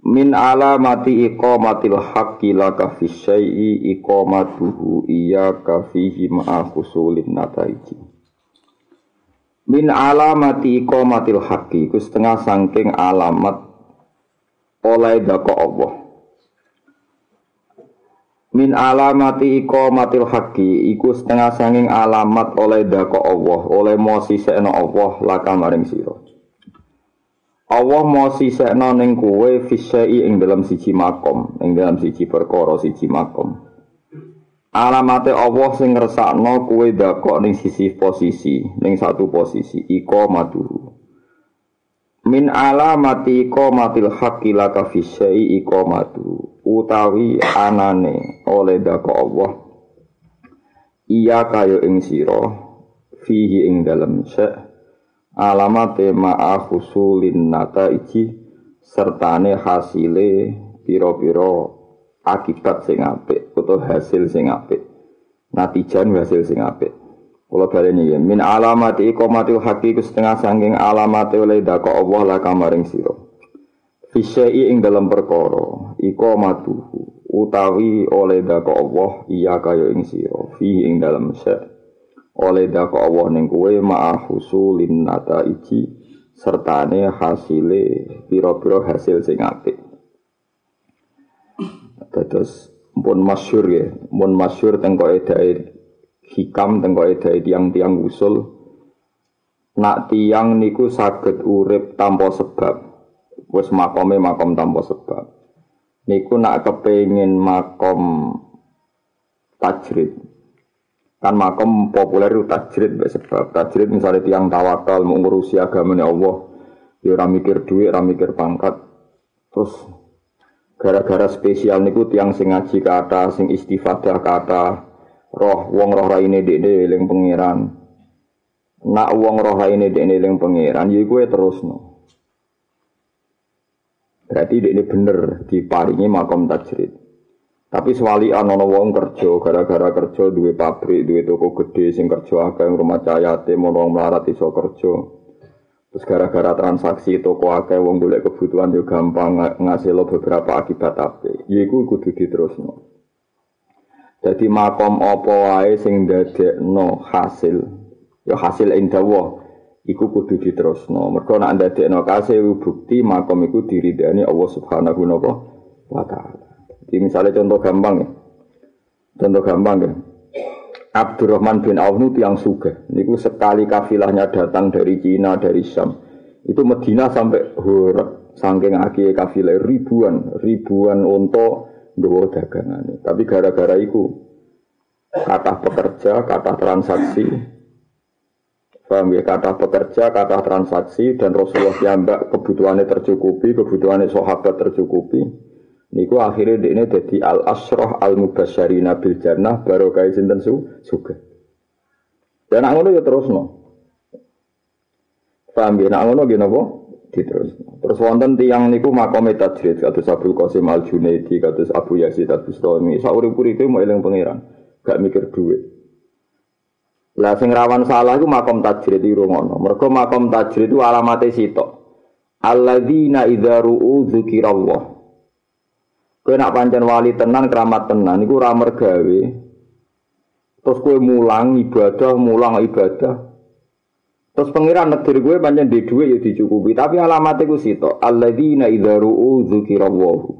Min alamati iqamatil haqqi laka fi syai'i iqamatuhu iyyaka fihi ma'a husulin nataiji. Min alamati iqamatil haqqi ku setengah sangking alamat oleh dako Allah. Min alamati iqamatil haqqi iku setengah sangking alamat oleh dako Allah, oleh mosi sekno Allah laka maring. Allah mau sisekno ning kowe fisai ing dalam siji makom, ing dalam siji perkara siji makom. Alamate Allah sing ngersakno kowe dakok ning sisi posisi, ning satu posisi iko maduru. Min alamati iko matil haqqi laka fisai iko madu utawi anane oleh dakok Allah. Iya kayo ing sira fihi ing dalam syek alamate ma'a husulin nata iki sertane hasile piro-piro akibat sing apik utawa hasil sing apik. Natijan hasil sing apik. Kula baleni ya min alamati iqamatil haqqi setengah sangking alamate oleh dako Allah la kamaring sira. Fisyai ing dalam perkara iqamatuhu utawi oleh dako Allah iya kaya ing sira fi ing dalam syai oleh dako Allah ning kowe ma'ahusulin nata iji sertane hasile piro-piro hasil sing apik. Terus pun masyur ya, pun masyur tengko edai hikam tengko edai tiang-tiang usul. Nak tiang niku saged urip tanpa sebab. Wes makome makom tanpa sebab. Niku nak kepengin makom tajrid kan makom populer itu tajrid sebab tajrid misalnya tiang tawakal mengurusi agama Allah. Ya ora mikir duit ora mikir pangkat. Terus gara-gara spesial niku tiang sing ngaji kata sing istifadah kata roh wong roh raine dekne eling pangeran nak wong roh raine dekne eling pangeran ya gue terus no berarti dekne bener diparingi makom tajrid tapi sewali ana wong kerja gara-gara kerja duwe pabrik, duwe toko gede sing kerja akeh rumah cayate mono melarat iso kerja. Terus gara-gara transaksi toko akeh wong golek kebutuhan yo gampang ngasih lo beberapa akibat apik. Yiku kudu diterusno. Jadi makom apa wae sing ndadekno hasil ya hasil ing dawa iku kudu diterusno. Mergo nek ndadekno kasil bukti makom iku diridani Allah Subhanahu wa taala. Jadi misalnya contoh gampang ya. Contoh gampang ya. Abdurrahman bin Auf itu yang suga. Niku sekali kafilahnya datang dari Cina, dari Syam. Itu Medina sampai hur, saking aki kafilah ribuan, ribuan untuk dua dagangan. Tapi gara-gara itu kata pekerja, kata transaksi, paham ya? Kata pekerja, kata transaksi, dan Rasulullah yang kebutuhannya tercukupi, kebutuhannya sahabat tercukupi. Niku akhirnya ini jadi al asroh al mubasyarina bil jannah baru kaya sinten su suga. Dan nak ngono ya terus no. Paham ya? Nak ngono gini apa? Diterus. Terus wonten tiang niku makome tajrid kados Abdul Qasim Al Junaidi kados Abu Yazid Al Bustami. Saurip itu mau eling pangeran, gak mikir duit. Lah sing rawan salah iku makom tajrid iki ngono. Mergo makom tajrid itu alamate sitok. Alladzina idza ru'u dzikrallah Kowe nak pancen wali tenan keramat tenan iku ora mergawe. Terus kowe mulang ibadah, mulang ibadah. Terus pangeran negeri kowe pancen di dhuwit ya dicukupi, tapi alamat iku sitok. Alladzina idza ru'u dzikrallahu.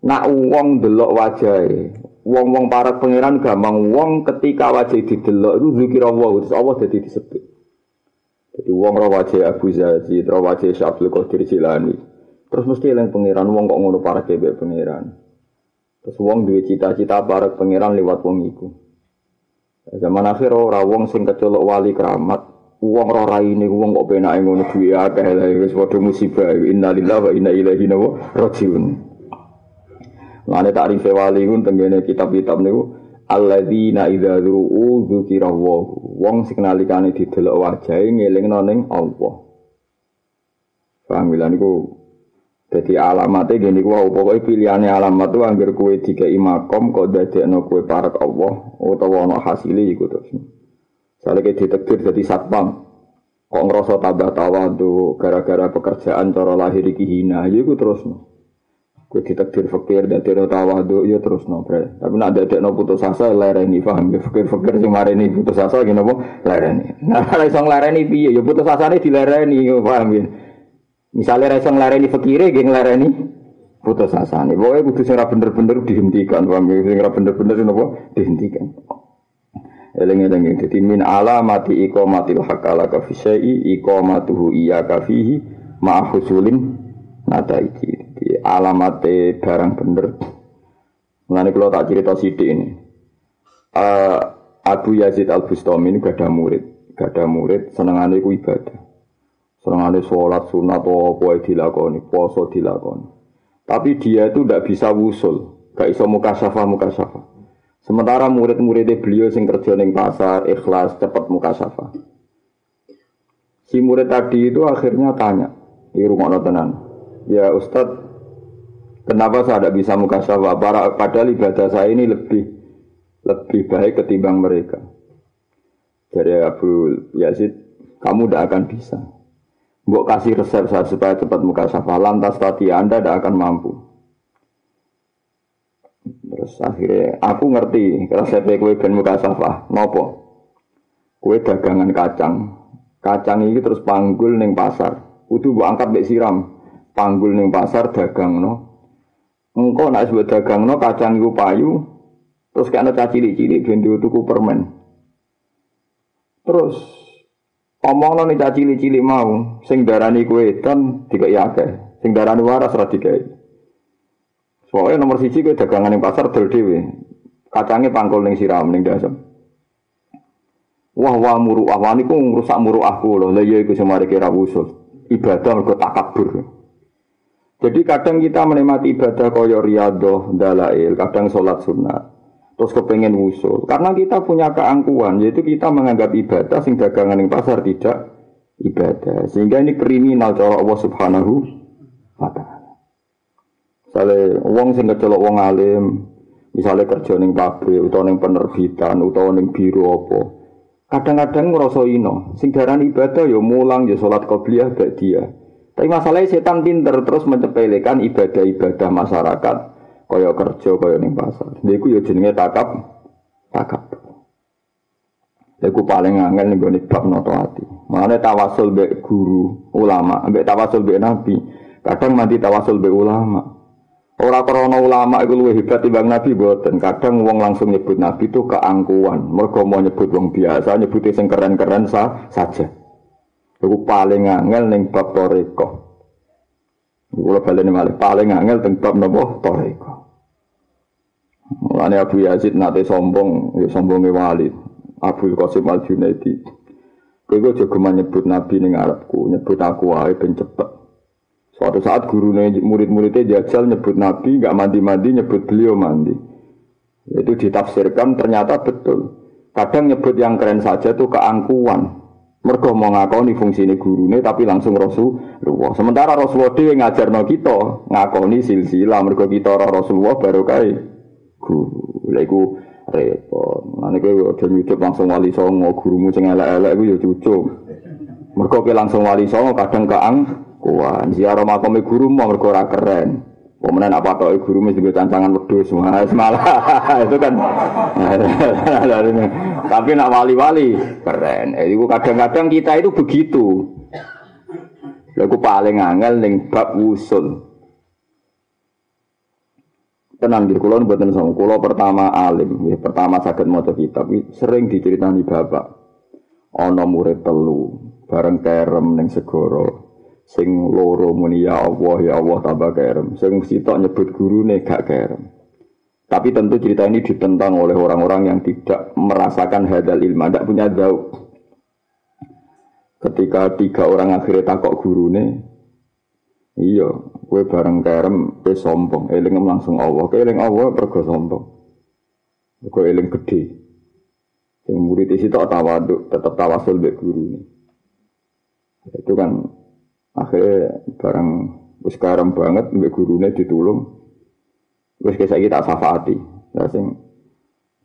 Nak wong delok wajahe, wong-wong para pangeran gampang wong ketika wajah didelok itu dzikrallahu, terus Allah jadi disebut. Jadi wong ra wajah Abu Zazi, ra wajah Syabdul Qadir Jilani. Terus mesti eling pangeran wong kok ngono para kebe pangeran. Terus wong duwe cita-cita para pangeran lewat wong iku. Zaman akhir ora wong sing kecolok wali keramat Uang roh ini uang kok penake ngono duwe akeh lha wis padha musibah. Innalillahi wa inna ilaihi rajiun. Mane takrif wali ku tengene kitab-kitab niku alladzina idza du'u dzukira Wong sing nalikane didelok wajahe ngelingno ning Allah. Paham ya niku jadi alamatnya gini ku pokoknya pilihannya alamat tuh anggar kue tiga imakom kok dadekno kue parak Allah utawa ono hasilnya iku terus. Soalnya kayak ditekdir jadi satpam. Kok ngerasa tambah tawadu gara-gara pekerjaan cara lahir iki hina, ya terus no. Kue ditekdir fakir dan tidak tawadu, ya terus no bre. Tapi nak ada no putus asa lereni paham ya fakir fakir sing ini putus asa gini apa lereni. Nah kalau isong lereni piye, ya putus asa ini dilereni, paham ya. Misalnya isong lereni fakire, geng lereni putus asa nih. Pokoknya kudu sing bener-bener dihentikan, paham ya. Sing bener-bener apa dihentikan. Eling-eling dadi min alamati iqamatil hakala ka fi syai'i iqamatuhu iyyaka fihi ma husulin nataiji. Di alamate barang bener. Mulane kalau tak cerita sidik ini. Uh, Abu Yazid Al Bustami ini gak ada murid, gak ada murid, senengane ku ibadah. Senengane sholat sunat atau apa dilakoni, poso dilakoni. Tapi dia itu tidak bisa wusul, gak iso mukasyafah mukasyafah. Sementara murid-muridnya beliau sing kerja ning pasar, ikhlas, cepat muka syafa. Si murid tadi itu akhirnya tanya di rumah tenan. Ya Ustadz, kenapa saya tidak bisa muka syafa? Padahal ibadah saya ini lebih lebih baik ketimbang mereka. Jadi Abu Yazid, kamu tidak akan bisa. Mbok kasih resep saya supaya cepat muka syafa. Lantas tadi Anda tidak akan mampu. Terus akhirnya aku ngerti resep kue ben muka safa. Nopo? Kue dagangan kacang. Kacang ini terus panggul neng pasar. Kudu bu angkat bek siram. Panggul neng pasar dagang no. Engkau nak sebut dagang no kacang itu payu. Terus karena cacili-cili ben tuku permen. Terus omong no nih cacili-cili mau. Sing darani kue dan tiga yake. Sing darani waras radikai. Soalnya nomor siji gue dagangan yang pasar dol dewe. Kacangnya pangkul ning siram ning dasem. Wah wah muru wah niku ngrusak muru aku loh. Lah iya iku semari kira usul. Ibadah mergo takabur. Jadi kadang kita menikmati ibadah koyo riyadhah, dalail, kadang sholat sunat. Terus kepengen usul. Karena kita punya keangkuhan, yaitu kita menganggap ibadah sing dagangan yang pasar tidak ibadah. Sehingga ini kriminal cara Allah Subhanahu wa taala. Misalnya uang sing kecelok wong alim, misalnya kerja ning pabrik utawa ning penerbitan utawa ning biro apa. Kadang-kadang ngerasa ino, sing darani ibadah ya mulang ya salat qobliyah gak dia. Tapi masalahnya setan pinter terus mencepelekan ibadah-ibadah masyarakat kaya kerja kaya ning pasar. Lha iku ya jenenge takap takap. Iku paling angel ning gone bab noto ati. Mane tawasul be guru, ulama, ambek tawasul be nabi. Kadang mati tawasul be ulama. Orang korona ulama itu lebih hebat timbang Nabi buatan. Kadang wong langsung nyebut Nabi itu keangkuhan. Mereka mau nyebut wong biasa, nyebutnya yang keren-keren sah, saja. Itu paling angel neng bab toreko. Kalau balik malah paling angel neng bab nopo toreko. Mulanya Abu Yazid nate sombong, ya sombongnya wali. Abu Qasim Al Junaidi. Kowe juga nyebut Nabi ning Arabku, nyebut aku wae ben cepet. Suatu saat guru murid-muridnya jajal nyebut Nabi, nggak mandi-mandi, nyebut beliau mandi. Itu ditafsirkan ternyata betul. Kadang nyebut yang keren saja tuh keangkuhan. Mergo mau ngakoni fungsi ini guru ini, tapi langsung Rasulullah. Sementara Rasulullah dia ngajar no kita ngakoni silsilah. Mergo kita Rasulullah baru kai guru. Lagu repot. Nanti gue udah nyucup langsung wali songo gurumu sing elek-elek gue ya cucup. Mergo langsung wali songo kadang keang Kuan ziarah makam guru mau mergo keren. Pemenang apa tau guru mesti gue tantangan semua malah itu kan. Tapi nak wali-wali keren. Eh, itu kadang-kadang kita itu begitu. Lagu paling angel ning bab usul. Tenang di kulon buatan sama kulo pertama alim, ya, pertama sakit motor kitab, sering diceritani bapak. Ono murid telu, bareng kerem neng segoro, sing loro muni ya Allah ya Allah tambah kerem. Sing sitok nyebut gurune gak kerem. Tapi tentu cerita ini ditentang oleh orang-orang yang tidak merasakan hadal ilmu tidak punya jauh. Ketika tiga orang akhirnya takok gurune, iya, kue bareng kerem, kue sombong, eling langsung Allah, kue eling Allah pergo sombong, kue eling gede. Yang murid isi tak tawaduk, tetap tawasul be guru ini. Itu kan akhirnya bareng wis karem banget mbek gurune ditulung. Wis kita tak syafaati. Ya sing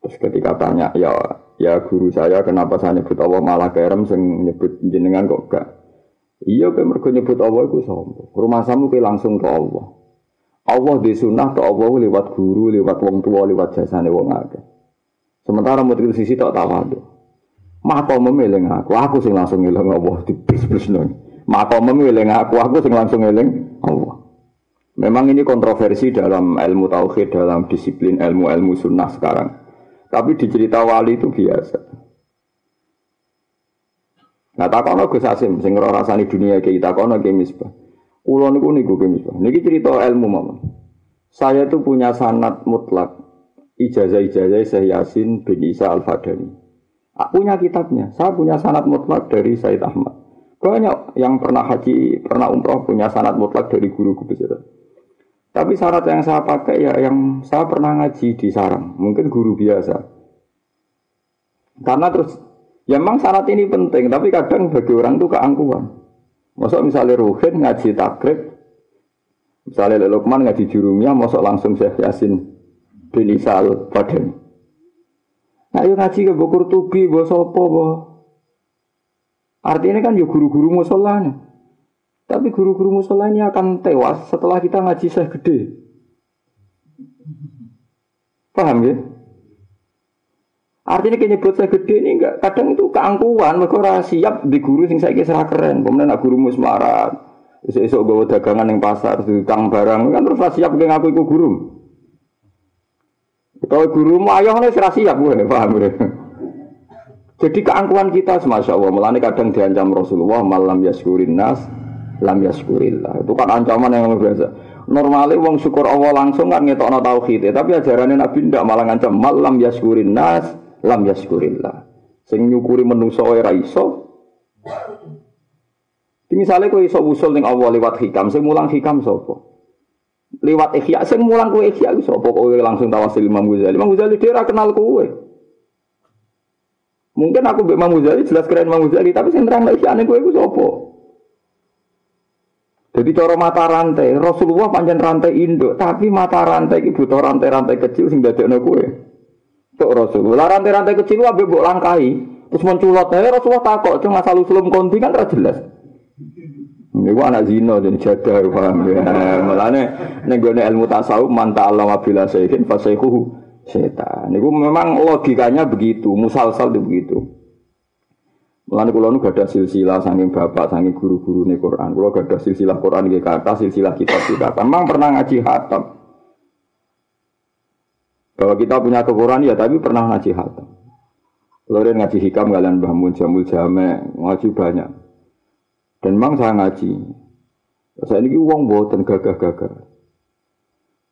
terus ketika tanya, ya ya guru saya kenapa saya nyebut Allah malah kerem sing nyebut jenengan kok gak iya kayak mereka nyebut Allah sombong rumah samu kayak langsung ke Allah. Allah di sunnah ke Allah lewat guru lewat wong tua lewat jasane wong akeh. Sementara murid sisi tak tahu maka memilih aku aku sing langsung ngilang Allah di bis bis nong maka memilih aku aku sing langsung ngilang Allah. Memang ini kontroversi dalam ilmu tauhid dalam disiplin ilmu-ilmu sunnah sekarang. Tapi di cerita wali itu biasa. Nah takono Gus Asim sing ora rasani dunia iki takono ke misbah. Kulo niku niku ke misbah. Niki cerita ilmu mawon. Saya itu punya sanat mutlak ijazah-ijazah Syekh Yasin bin Isa Al-Fadani. Punya kitabnya. Saya punya sanat mutlak dari Said Ahmad. Banyak yang pernah haji, pernah umroh punya sanat mutlak dari guru besar. Tapi syarat yang saya pakai ya yang saya pernah ngaji di sarang, mungkin guru biasa. Karena terus, ya memang syarat ini penting, tapi kadang bagi orang itu keangkuhan. Masuk misalnya Ruhin ngaji takrib, misalnya Lukman ngaji jurumnya, masuk langsung Syekh Yasin bin Isal Badan. Nah, yuk ngaji ke Bukur Tubi, sopo, bawa. Artinya kan yuk guru-guru musolanya. Tapi guru-guru musola ini akan tewas setelah kita ngaji saya gede. Paham ya? Artinya kayak nyebut saya gede ini enggak kadang itu keangkuhan mereka siap di guru sing saya kira keren. Kemudian nak guru musmarat, esok-esok bawa dagangan yang pasar, tukang barang kan terus siap kayak ngaku itu guru. Kalau guru mau ayo nih siap gue, paham ya? Jadi keangkuhan kita, masya Allah, melani kadang diancam Rasulullah malam yaskurin nas, lam yaskurillah. Itu kan ancaman yang luar biasa. Normalnya wong syukur Allah langsung kan ngetokno tauhid, tapi ajarannya Nabi ndak malah ngancam malam yaskurin nas lam yaskurillah. Sing nyukuri menungso ora iso. Misalnya kowe iso usul ning Allah lewat hikam, sing mulang hikam sapa? Lewat ikhya, sing mulang kowe ikhya iso apa kowe langsung tawasil Imam Ghazali. Imam Ghazali dia kenal kowe. Mungkin aku Mbak Imam Ghazali jelas keren Imam Ghazali, tapi sing terang ikhya kowe iku sapa? Jadi cara mata rantai, Rasulullah panjang rantai induk, tapi mata rantai itu butuh rantai-rantai kecil sing dadekno kowe. Tok Rasulullah rantai-rantai kecil wae mbok langkai, terus menculot ae Rasulullah takok, cuma asal usulum konti kan ora jelas. Ini anak zina jadi jadah paham ya. Mulane ning gone ilmu tasawuf man ta'allama bila sayyin fa sayhuhu setan. Niku memang logikanya begitu, musalsal itu begitu. Mulane kula nu gadah silsilah saking bapak, saking guru-guru nih Quran. Kula gadah silsilah Quran iki kata, silsilah kitab kita. Memang pernah ngaji hatam. Bahwa kita punya Quran ya, tapi pernah ngaji hatam. Kalau ngaji hikam kalian bangun jamul jame, ngaji banyak. Dan memang saya ngaji. Saya ini uang buatan gagah-gagah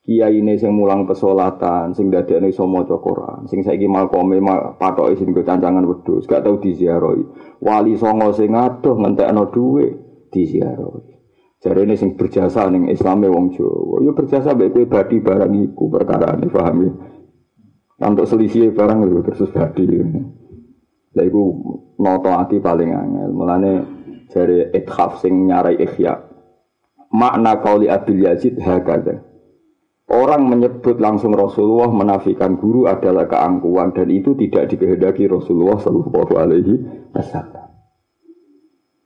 kiai ini sing mulang pesolatan, sing dadekne iso maca Quran, sing saiki malkome patoke sing cancangan wedhus, gak tau diziarahi. Wali songo sing adoh ngentekno dhuwit diziarahi. Jarene sing berjasa ning Islame wong Jawa, ya berjasa mbek kowe badi barang iku perkara ini paham ya. Untuk selisih barang lho terus badi. Lah iku noto ati paling angel. Mulane jare ithaf sing nyarai ikhya. Makna kauli Abil Yazid hakada. Orang menyebut langsung Rasulullah menafikan guru adalah keangkuhan dan itu tidak dikehendaki Rasulullah Shallallahu Alaihi Wasallam.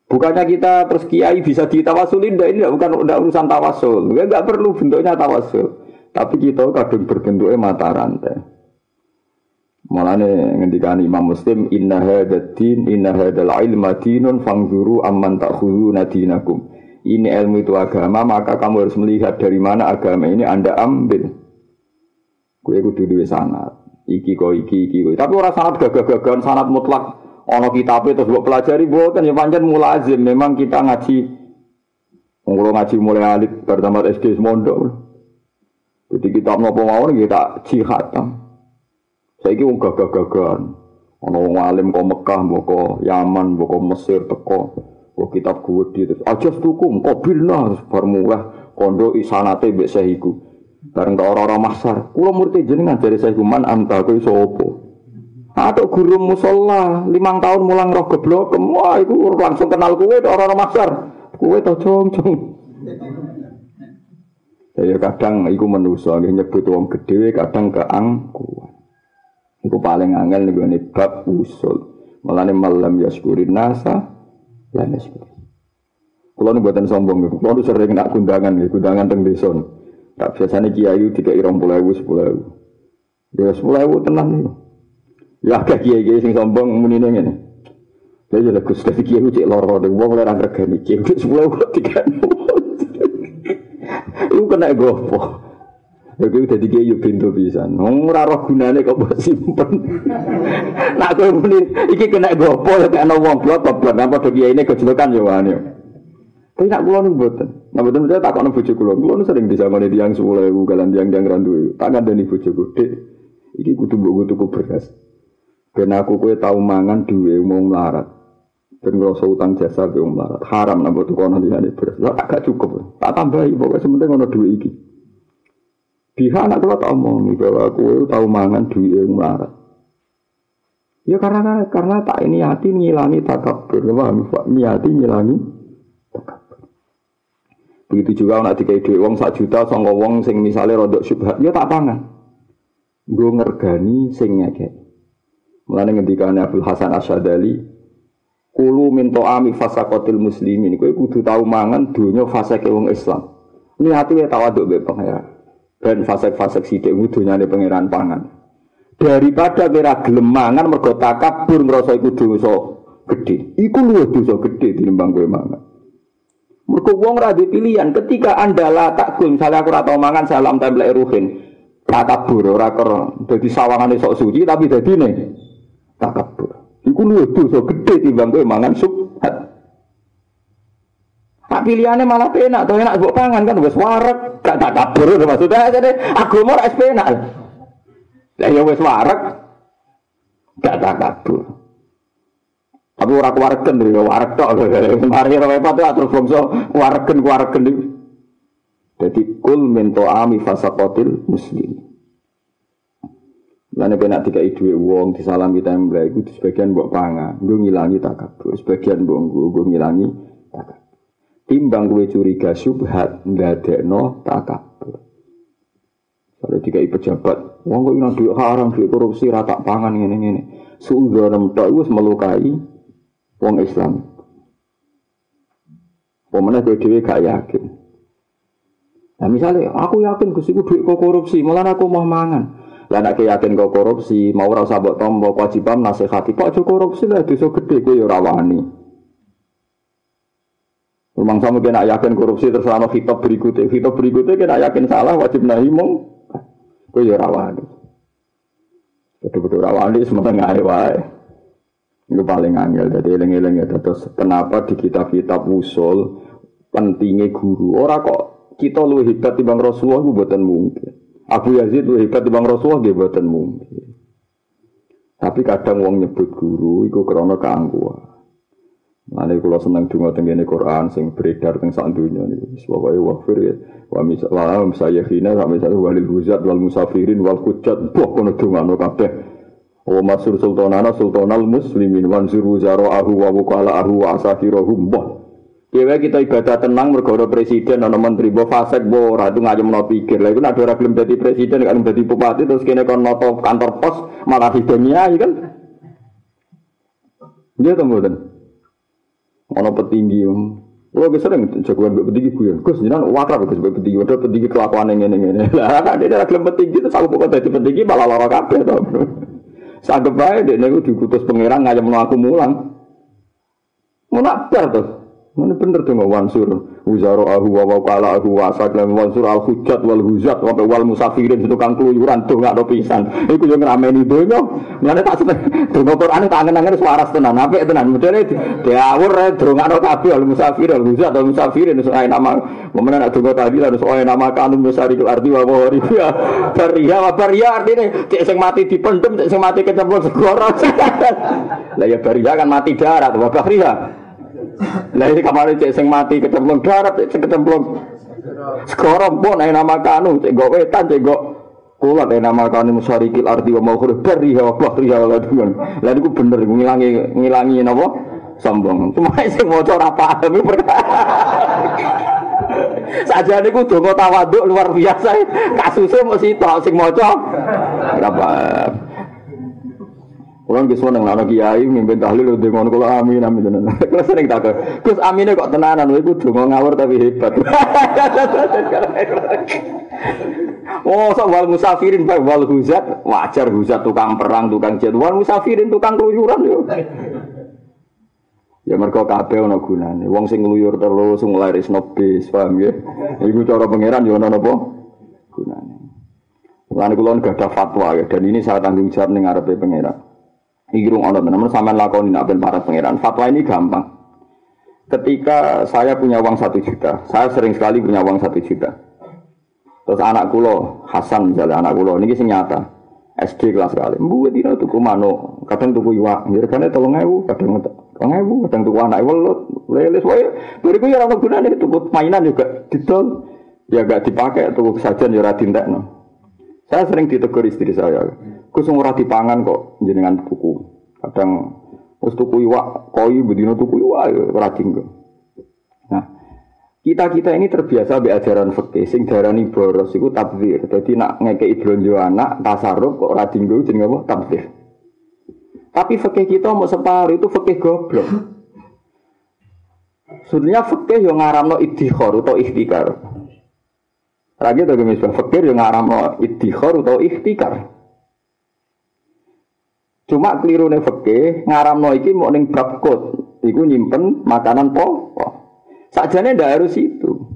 Bukannya kita terus kiai bisa ditawasulin, tidak ini bukan udah urusan tawasul, nggak, nggak perlu bentuknya tawasul. Tapi kita kadang berbentuknya mata rantai. Malah nih ngendikan Imam Muslim, Inna hadatin, inna hadal ilma dinun fangzuru amman takhulu nadinakum ini ilmu itu agama, maka kamu harus melihat dari mana agama ini Anda ambil. Kue kudu duwe sanat. Iki kok iki iki kok. Tapi orang sanat gagah-gagahan sanat mutlak. Ono kitab itu buat pelajari bukan ya panjang mulazim. Memang kita ngaji. Kalau ngaji mulai alit pertama SD mondok. Jadi kita mau mau kita jihad. Saya ini gagah-gagahan. Ana wong alim kok Mekah, mboko Yaman, mboko Mesir teko. Kok kitab gede terus aja tuku kobilna bar mulai kondo isanate mbek sehiku. Bareng tak ora-ora masar. Kula murti jenengan dari sehiku man anta kowe sapa? Atau guru musola limang tahun mulang roh geblok, wah itu langsung kenal kue orang-orang masar, kue tau cong-cong. Ya kadang iku manusa nggih nyebut wong gedhe kadang keangkuhan. Iku paling angel niku ne bab usul. Mulane malam yaskurin nasa la yaskuri. Kulo nu buatan sombong, kulo nu sering nak kundangan, kundangan teng desa. Tak biasanya kiai tiga irong pulau ewu sepuluh ewu. Ya sepuluh ewu tenang nih. Ya agak kiai kiai sing sombong muni nih ini. Ya jadi gus dari kiai cek loro deh, wong lerang regani kiai sepuluh ewu tiga Iku kena gopo. Ya kuwi dadi kiai yo pintu pisan. Ora roh gunane kok mbok simpen. Nak kowe muni iki kena gopo ya ana wong blok goblok nang padha kiai ini gejlokan yo wane. Tapi nak kula niku mboten. Nah mboten saya takon bojo kula. Kula nu sering disangoni tiyang 10000 kalian tiyang-tiyang randu. Tak ngandani bojoku, Dik. Iki kudu mbok tuku beras. Ben aku kowe tau mangan duwe mau melarat. Ben ngrasa utang jasa be melarat. Haram nang mbok tukono liyane beras. Lah agak cukup. Tak tambahi pokoknya sementing ono duwe iki. Biha anak kula tak omongi bahwa kowe tau mangan duwe melarat. Ya karena karena tak ini hati ngilangi takabur, paham? Niati ngilangi takabur. Begitu juga nak dikai duit wong sak juta sangka wong sing misalnya rodok syubhat, ya tak pangan. Gue ngergani sing ngekek. Mulane ngendikane Abdul Hasan Asyadali, Kulu minto ami fasakotil muslimin. Kowe kudu tau mangan dunya fasake wong Islam. Niati ya tawaduk be pangeran dan fasek-fasek sidik dunyane pangeran pangan. Daripada kira gelem mangan mergo takabur ngrasa iku dosa gede. Iku luwih dosa gede tinimbang kowe mangan. Mergo wong pilihan ketika Anda la takul misalnya aku ora tau mangan salam templek ruhin. Takabur ora ker dadi sawangane sok suci tapi dadine takabur. Iku luwih dosa gede timbang kowe mangan subhat. Tak pilihannya malah penak, tuh enak buat pangan kan, wes warak, gak tak kabur, maksudnya jadi agama ras penak. Lah ya wes warak, gak tak kabur. Tapi ora kuwaregen lho, warak tok. Mari ora repot terus bangsa kuwaregen iki. Dadi kul min ami fasaqatil muslim. Lan nek nak dikai dhuwit wong disalami tembak iku sebagian mbok pangan, nggo ngilangi takabur, sebagian mbok nggo ngilangi takabur timbang gue curiga subhat ndadekno takabur. Kalau tiga pejabat, wong kok ina duit haram, duit korupsi, rata pangan ini ini. Suudon tok wis melukai wong Islam. Pemene gue dewi gak yakin. Nah misalnya, aku yakin gue iku duit kok korupsi, malah aku mau mangan. Lah nek yakin kok korupsi, mau ora usah mbok tampa kewajiban nasihati, kok aja korupsi lah dosa gede kowe ya ora wani. Memang sama kena yakin korupsi terus ana kitab berikutnya, kitab berikutnya kena yakin salah wajib nahi mong. Kowe ya rawani. Betul-betul rawani sementara ngae wae. Itu paling angel. Jadi eling-eling ya terus kenapa di kitab-kitab usul pentingnya guru. Orang kok kita lu hebat di bang Rasulullah itu buatan mungkin. Abu Yazid lu hebat di bang Rasulullah dia buatan mungkin. Tapi kadang wong nyebut guru itu karena keangkuhan. Nanti kalau senang dungo tenggine Quran sing beredar teng sak dunya niku wis pokoke wafir ya. Wa misal saya hina sampai satu walil huzat wal musafirin wal hujat boh kono dungano kabeh. Wa masur sultanana sultanal muslimin wan zuru zara'ahu wa wukala'ahu wa asakirahum boh. Dewe kita ibadah tenang mergo presiden ana menteri mbok fasek mbok ora itu ngayem no pikir. Lah iku nek ora presiden kan dadi bupati terus kene kon noto kantor pos malah hidupnya kan. Dia temu Ono petinggi Kalau gue sering jagoan gue petinggi gue, gus jangan wakrab gue sebagai petinggi, udah petinggi kelakuan yang ini ini. Lah kan dia lagi petinggi itu aku pokoknya jadi petinggi malah lara kabeh tau. Sanggep bae dek nego dikutus pangeran ngajak aku mulang. Mau nakbar tuh. Ini bener nggak wansur. Uzaro ahu wa wakala ahu wa saklam wansur al hujat wal huzat wa wal musafirin itu kan keluyuran tuh nggak pisan. Iku yang ngameni donya. Mana tak seneng. Tuh Quran tak angen-angen suara tenan. Apa tenan? Modele diawur ada kabeh al musafir al huzat al musafirin soal nama. Mana nak tunggu tadi lah soal nama kanun musari arti wa wari. Baria wa baria artinya cek sing mati dipendem, cek sing mati kecemplung segoro. Lah ya baria kan mati darat wa baria. Lah ini kemarin cek sing mati kecemplung darat, cek kecemplung sekarang pun ayo nama kanu, cek gak wetan, cek gak kulat ayo nama kanu musarikil arti wa mau kudu beri ya wabah ya Allah dengan. Lah itu bener ngilangi ngilangi napa sombong. Cuma sing maca ora paham Saja niku donga tawaduk luar biasa. Kasusnya mesti tok sing maca paham. Kulo nggih seneng ana kiai mimpin tahlil udah ngono kulo amin amin tenan. Kulo sering takut. Gus amine kok tenanan kowe kudu ngawur tapi hebat. Oh, so wal musafirin bae wal huzat wajar huzat tukang perang, tukang jet. Musafirin tukang keluyuran yo. Ya mergo kabeh ana gunane. Wong sing ngluyur terus sing nglarisno bis, paham ya? Iku cara pangeran yo ana napa? Gunane. Lan kula gak ada fatwa ya dan ini saya tanggung jawab ning ngarepe pangeran. Rung ono teman sampean lakoni nak ben para pangeran. Fatwa ini gampang. Ketika saya punya uang satu juta, saya sering sekali punya uang satu juta. Terus anak kulo Hasan misalnya anak kulo ini sing nyata SD kelas sekali. Mbuat dino tuku mano, kadang tuku iwak, ngirekane tolong ewu, kadang tolong ewu, kadang tuku anak welut, leles wae. Bariku ya ora gunane tuku mainan juga didol. Ya gak dipakai tuku sajian ya ora dintekno. Saya sering ditegur istri saya. Gus ora dipangan kok jenengan tuku. Kadang wis tuku iwak koi bedino tuku iwak ya ora Nah, kita-kita ini terbiasa be ajaran fikih sing darani boros iku tabdzir. Dadi nak ngekeki blonjo anak tasarruf kok ora dinggo jenenge apa tabdzir. Tapi fikih kita mau separuh itu fikih goblok. Sebenarnya fikih yang ngaramno iddikhar atau ikhtikar. Lagi tuh misal fikir yang ngaramno iddikhar atau ikhtikar. Cuma keliru nih fakih ngaramno iki mau ning bab kot, iku nyimpen makanan pokok. Sajane ndak harus itu.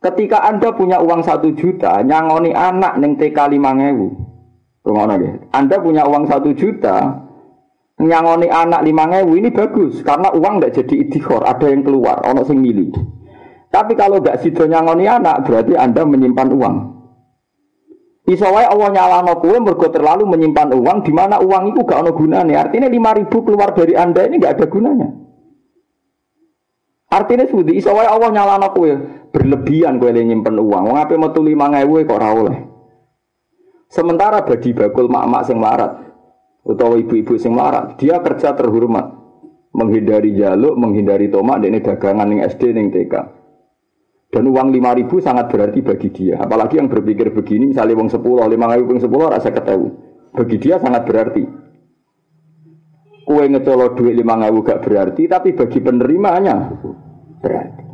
Ketika Anda punya uang satu juta, nyangoni anak neng TK lima ngewu. Rumah Anda punya uang satu juta, nyangoni anak lima ngewu ini bagus karena uang tidak jadi idihor, ada yang keluar, ono sing milih. Tapi kalau nggak sido nyangoni anak, berarti Anda menyimpan uang. Iso wae Allah nyalano kowe mergo terlalu menyimpan uang di mana uang itu gak ono gunanya. Artinya 5000 keluar dari Anda ini gak ada gunanya. Artinya sudi iso wae Allah nyalano kowe berlebihan kowe nyimpen uang. Wong ape metu 5000 kok oleh. Sementara bagi bakul mak-mak sing larat utawa ibu-ibu sing larat, dia kerja terhormat. Menghindari jaluk, menghindari tomak, ini dagangan yang SD, yang TK. Dan uang lima ribu sangat berarti bagi dia. Apalagi yang berpikir begini, misalnya uang sepuluh, lima ribu, uang sepuluh, rasa ketemu. Bagi dia sangat berarti. Kue ngecolok duit lima ribu gak berarti, tapi bagi penerimanya berarti.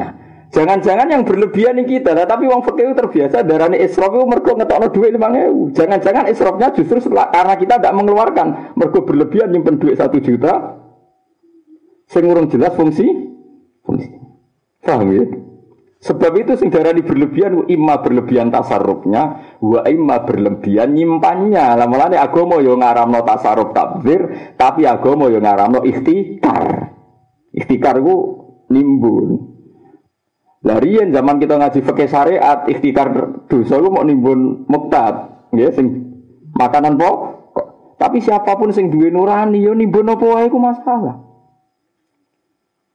Nah, jangan-jangan yang berlebihan ini kita, nah, tapi uang fakir terbiasa darahnya israf itu mergo ngetokno duit lima ribu. Jangan-jangan israfnya justru setelah, karena kita tidak mengeluarkan, mergo berlebihan nyimpen duit satu juta, sing jelas fungsi, fungsi. Paham ya? Sebab itu sing darani berlebihan imma berlebihan tasarrufnya wa imma berlebihan nyimpannya. Lah nih agama yo ngaramno tasarruf takbir, tapi agama yo ngaramno ikhtikar. Ikhtikar ku nimbun. Lah riyen zaman kita ngaji fikih syariat ikhtikar dosa ku mau nimbun muktab, nggih sing makanan pokok. Tapi siapa pun sing duwe nurani yo nimbun apa wae ku masalah.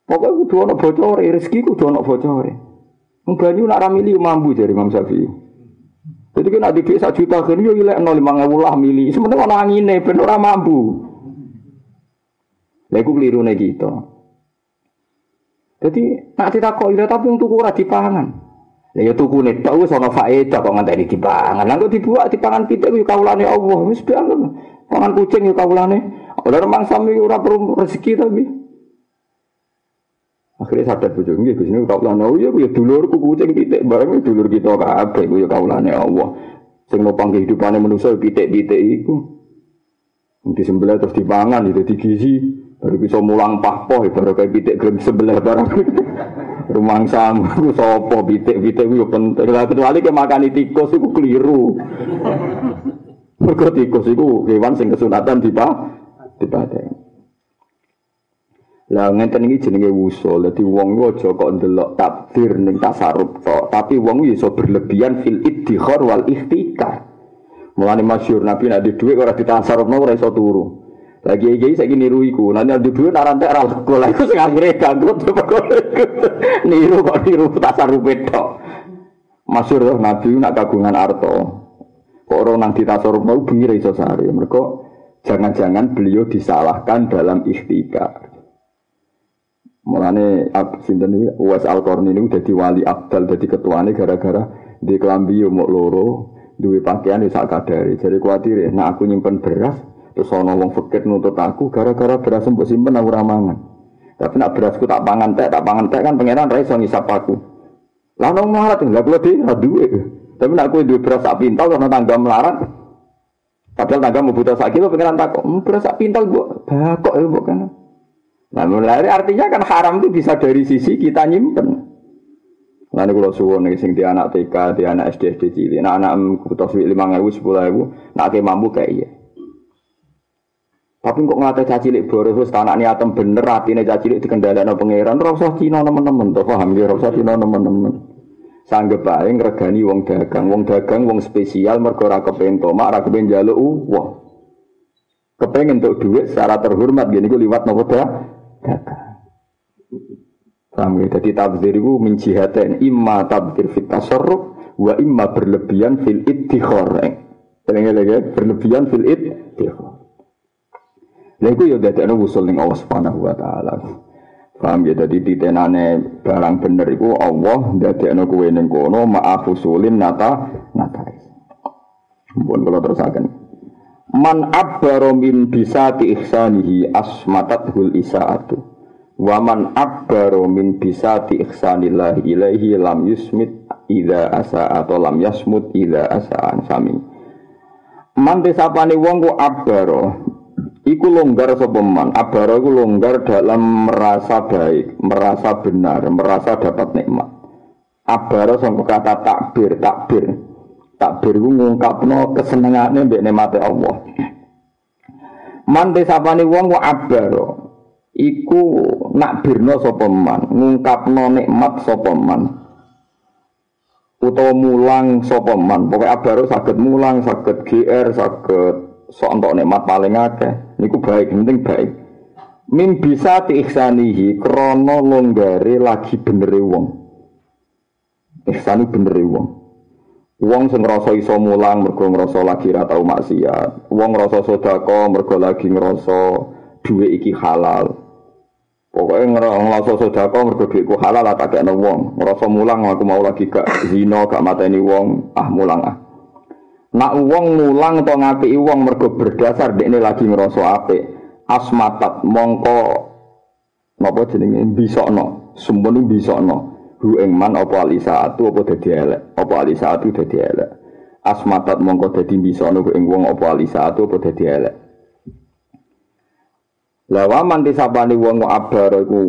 Pokoknya kudu ana bocore, rezeki kudu ana bocore. Banyu nak ramili mampu dari Imam Syafi'i. Jadi kan ada desa juta kan yo ilek nol lima ngawul lah mili. Sementara orang angin nih, bener orang mampu. Lagu keliru nih gitu. Jadi nak tidak kok ira tapi untuk kurang dipangan. Ya ya tuku nih tahu sono faedah kok nganteni dipangan. Lalu dibuat dipangan pitik yo kaulane Allah. Wis pangan kucing yo kaulane. Ora remang sami ora perlu rezeki tapi. Akhirnya sadar bojo nggih Gus niku kaulane oh iya ya dulurku kucing pitik bareng dulur kita kabeh ku ya kaulane Allah. Sing nopang kehidupane manusa pitik-pitik iku. Disembelih terus dipangan itu digizi Baru bisa mulang pahpoh, baru kayak pitik grem sebelah barang. Rumang samu, sopo, pitik-pitik itu penting. Kecuali ke makan tikus itu keliru. Mergo tikus itu hewan sing kesunatan di dipaten. Lah ngenten iki jenenge wusul. Dadi wong ku aja kok ndelok takdir ning tasarruf tok, tapi wong iso berlebihan fil iddikhar wal ikhtikar. Mulane masyhur Nabi nek di dhuwit ora ditasarrufno ora iso turu. Lagi iki saya niru iku. Nanti ada dua narantek ora lego. Lah iku sing akhire ganggu niru kok niru tasarruf tok. Masyhur tuh Nabi nak kagungan arto. Kok orang nang ditasarruf mau iso sare. Mergo jangan-jangan beliau disalahkan dalam ikhtikar. Mulane sinten iki Uwais Al-Qarni ini udah diwali Abdal dadi ketuane gara-gara di kelambi yo loro, duwe pakaian sak kadare. Jadi kuatir ya, nah aku nyimpen beras, Terus ana wong fakir nuntut aku gara-gara beras mbok simpen aku ora mangan. Tapi nak berasku tak pangan teh, tak pangan teh kan pangeran ra iso ngisap aku. Lah nang melarat lha kula dhewe ra duwe. Tapi nak kowe duwe beras sak pintal ana tangga melarat. Padahal tangga mau butuh sak kilo pangeran takok, "Hmm, beras sak pintal mbok bakok ya mbok kan." Nah, mulai artinya kan haram itu bisa dari sisi kita nyimpen. Nanti kalau suwon nih sing di anak TK, di anak SD SD cilik, nah anak butuh lima ribu sepuluh ribu, nak mampu kayak iya. Tapi kok ngate caci cilik boros wis tanak niatem bener atine caci cilik dikendhalekno pangeran ora usah Cina nemen-nemen to paham ya ora usah Cina nemen-nemen. Sanggep bae ngregani wong dagang, wong dagang wong spesial mergo ora kepen tomak, ora kepen njaluk uang. Kepengen untuk duit secara terhormat gini gue liwat nopo dah dagang. Paham ya? Jadi tabzir itu menjihatin imma tabzir fit tasarruf wa imma berlebihan fil iddikhor. Tenang lagi berlebihan fil iddikhor. Lha iku ya dadekno wusul ning Allah Subhanahu wa taala. Paham ya dadi titenane barang bener iku Allah dadekno kowe ning kono maaf usulin nata nata. Mumpun kula terusaken. Man abbaro min bisati ihsanihi asmatathul isaatu. Wa man abbaro min bisati ihsanillahi ilaihi lam yusmit ida asa atau lam yasmut ida asaan sami. Man desapane wong ku abbaro Iku longgar sopeman, abara iku longgar dalam merasa baik, merasa benar, merasa dapat nikmat. Abara sama kata takbir, takbir. Takbir iku ngungkapno kesenengane mbek nikmate Allah. Man desapane wong ku abara. Iku nakbirno sapa man, ngungkapno nikmat sapa man. Utawa mulang sapa man. Pokoke abara saged mulang, saged GR, saged sok entuk nikmat paling akeh niku baik penting baik min bisa diikhsanihi krono longgare lagi benere wong ihsani benere wong Wong sing ngrasa iso mulang mergo ngrasa lagi ra tau maksiat. Wong ngrasa sedekah mergo lagi ngrasa duwe iki halal. Pokoke ngrasa sedekah mergo dhuwitku halal tak kakekno wong. Ngrasa mulang aku mau lagi gak zina, gak mateni wong, ah mulang ah. Nak uang mulang atau ngapi uang mergo berdasar ini lagi ngerasa apik. Asmatat mongko napa jenenge bisokno, sumpun bisokno. Hu ing man apa alisaatu apa dadi elek, apa alisaatu dadi elek. Asmatat mongko dadi bisokno ing wong apa alisaatu apa dadi elek. Lawa man disabani wong abar iku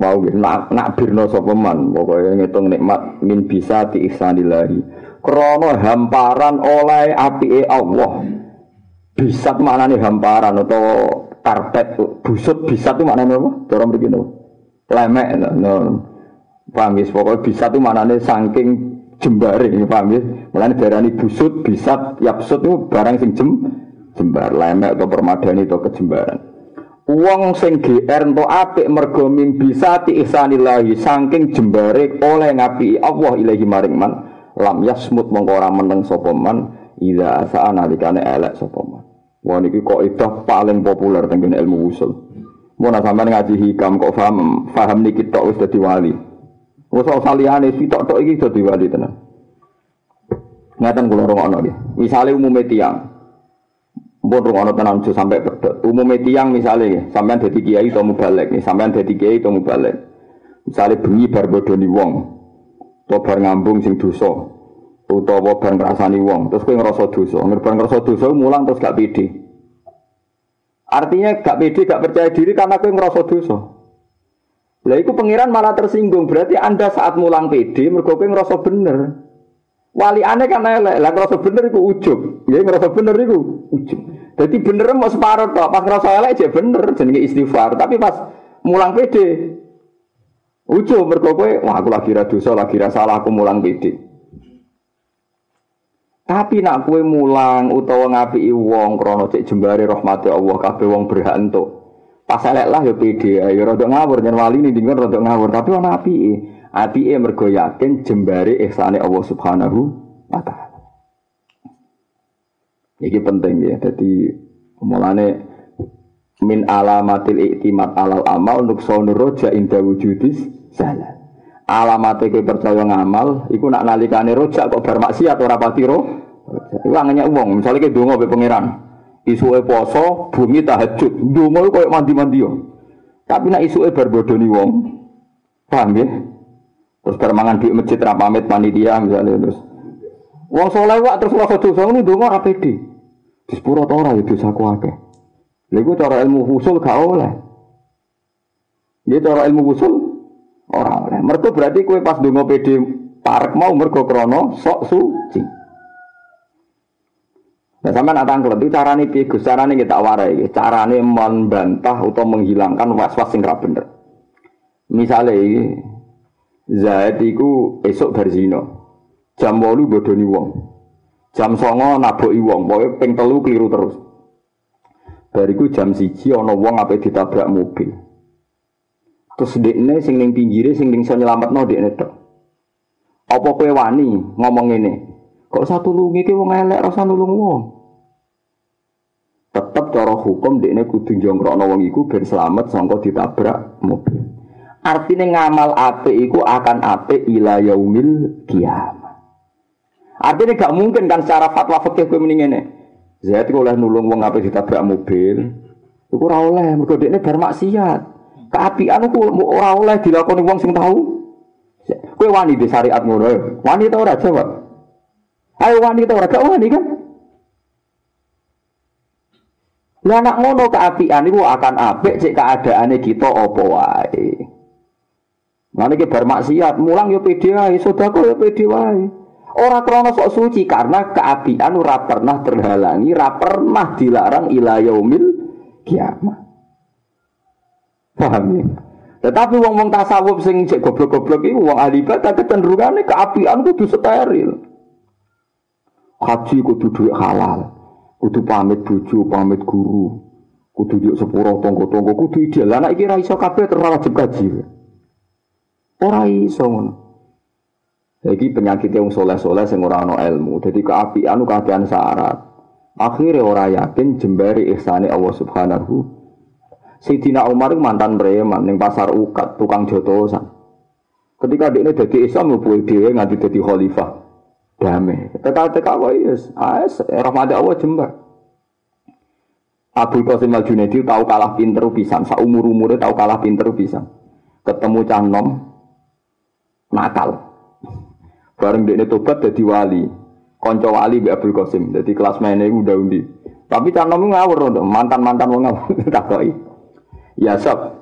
mau nak nak birno sapa man pokoke ngitung nikmat min bisa ti ihsanillahi krono hamparan oleh api Allah. Bisat nih hamparan atau karpet busut bisa tuh mana apa? Cara begini. Lemek no. Paham ya? Pokoknya bisa tuh nih saking jembare ini paham ya? Mulane darani busut, bisat, yapsut itu barang sing jem jembar, lemek atau permadani atau kejembaran. Uang sing GR to apik mergo bisa ti ihsanillahi saking jembare oleh ngapi Allah ilahi maring man lam yasmut mongko meneng sapa man ida asa nalikane elek sapa man wah niki kok paling populer teng ilmu usul mau sampean ngaji hikam kok paham paham niki tok wis dadi wali wis saliyane sitok tok iki dadi wali tenan ngaten kula rungokno nggih misale umume tiyang Mbon rungono tenan aja sampai pedot. Umume tiyang misale sampean dadi kiai atau mubalek, sampean dadi kiai atau mubalek. Misale bengi bar bodoni wong, utawa bar ngambung sing dosa utawa bar ngrasani wong terus kowe ngrasa dosa ngerban ngrasa dosa mulang terus gak pede Artinya gak pede, gak percaya diri karena kowe ngerasa dosa. Lah itu pangeran malah tersinggung. Berarti Anda saat mulang pede mergo kowe ngerasa bener. Wali aneh kan elek, lah ngerasa bener iku ujub. Ya ngerasa bener iku ujub. Jadi bener mau separuh tok, pas ngerasa elek aja bener jenenge istighfar. Tapi pas mulang pede ujub mergo kowe wah aku lagi ra dosa, lagi ra salah aku mulang pede. Tapi nak kue mulang utawa ngapi wong krono cek jembare rahmati Allah kabeh wong berhak entuk. Pas elek lah ya pede ya rada ngawur nyen wali ning dingon rada ngawur tapi ana apike. Apike mergo yakin jembare ihsane Allah Subhanahu wa taala. Iki penting ya. Jadi mulane min alamatil iktimat alal amal untuk sonur roja inda wujudis salah. Alamatnya percaya ngamal, iku nak nalikane rojak kok bermaksiat ora pati angannya uang, misalnya kayak dongo be. Isuke poso, bumi tahajud. Dongo koyo mandi-mandi yo. Tapi nak isuke berbodoni wong. Paham ya? Terus bermangan di masjid ra pamit panitia misalnya terus. Wong soleh wak terus rasa dosa ngono dongo ora pede. Di sepuro ta ora ya dosaku akeh. Lha cara ilmu usul gak oleh. Dia cara ilmu usul ora oleh. Mergo berarti kowe pas dongo pede parek mau mergo krana sok suci. Nah, sampai nak tangklet itu carane piye Gus? Carane kita warai iki. Carane membantah atau menghilangkan was-was sing ra bener. Misale iki Zaid iku esuk berzina. Jam 8 bodoni wong. Jam 9 naboki wong, pokoke ping telu keliru terus. Bariku jam siji ana wong ape ditabrak mobil. Terus dekne sing ning pinggire sing ning iso nyelametno dekne tok. Apa kowe wani ngomong ngene? Kok satu lungi ki wong elek rasa nulung wong. Tetap cara hukum dekne kudu jongkrokno wong iku ben selamat sangka ditabrak mobil. Artinya ngamal ape iku akan ape ila yaumil kiamat. Artinya gak mungkin kan secara fatwa fikih kowe mending ngene. Zaid oleh nulung wong ape ditabrak mobil. Iku ora oleh mergo dekne bar maksiat. Keapian ku ora oleh dilakoni wong sing tahu. Kowe wani di syariat ngono. Wani ta ora jawab? Ayo wani ta ora? Gak wani kan? Lah anak ngono keapian itu akan apik cek keadaane kita apa wae. Ngene iki bar maksiat, mulang yo pede wae, sedekah yo pede wae. Ora krana sok suci karena keapian ora pernah terhalangi, ora pernah dilarang ila yaumil kiamat. Paham ya? Tetapi wong-wong tasawuf sing cek goblok-goblok iku wong ahli ibadah kecenderungane keapian kudu steril. Haji kudu duit halal. Kudu pamit bojo, pamit guru. Kudu yuk sepuro tonggo-tonggo, kudu ideal. Anak iki ra iso kabeh terus wajib kaji. Ora iso ngono. Jadi penyakit yang soleh-soleh sing ora ana ilmu. Jadi keapian keadaan syarat. Akhirnya orang yakin jembari ihsani Allah Subhanahu. Sayyidina Umar mantan preman ning pasar ukat tukang jotosan. Ketika dia ini jadi Islam, dia nganti jadi khalifah damai. Teka-teka kok yes, as rahmat Allah jembar. Abu Qasim Al Junaidi tahu kalah pinter pisan, sa umur umurnya tahu kalah pinter pisan. Ketemu canom nakal. Bareng dia tobat jadi wali. Konco wali bi Abdul Qasim. Jadi kelas mainnya udah undi. Tapi canom ngawur untuk mantan-mantan wong ngawur takoi. Ya sob.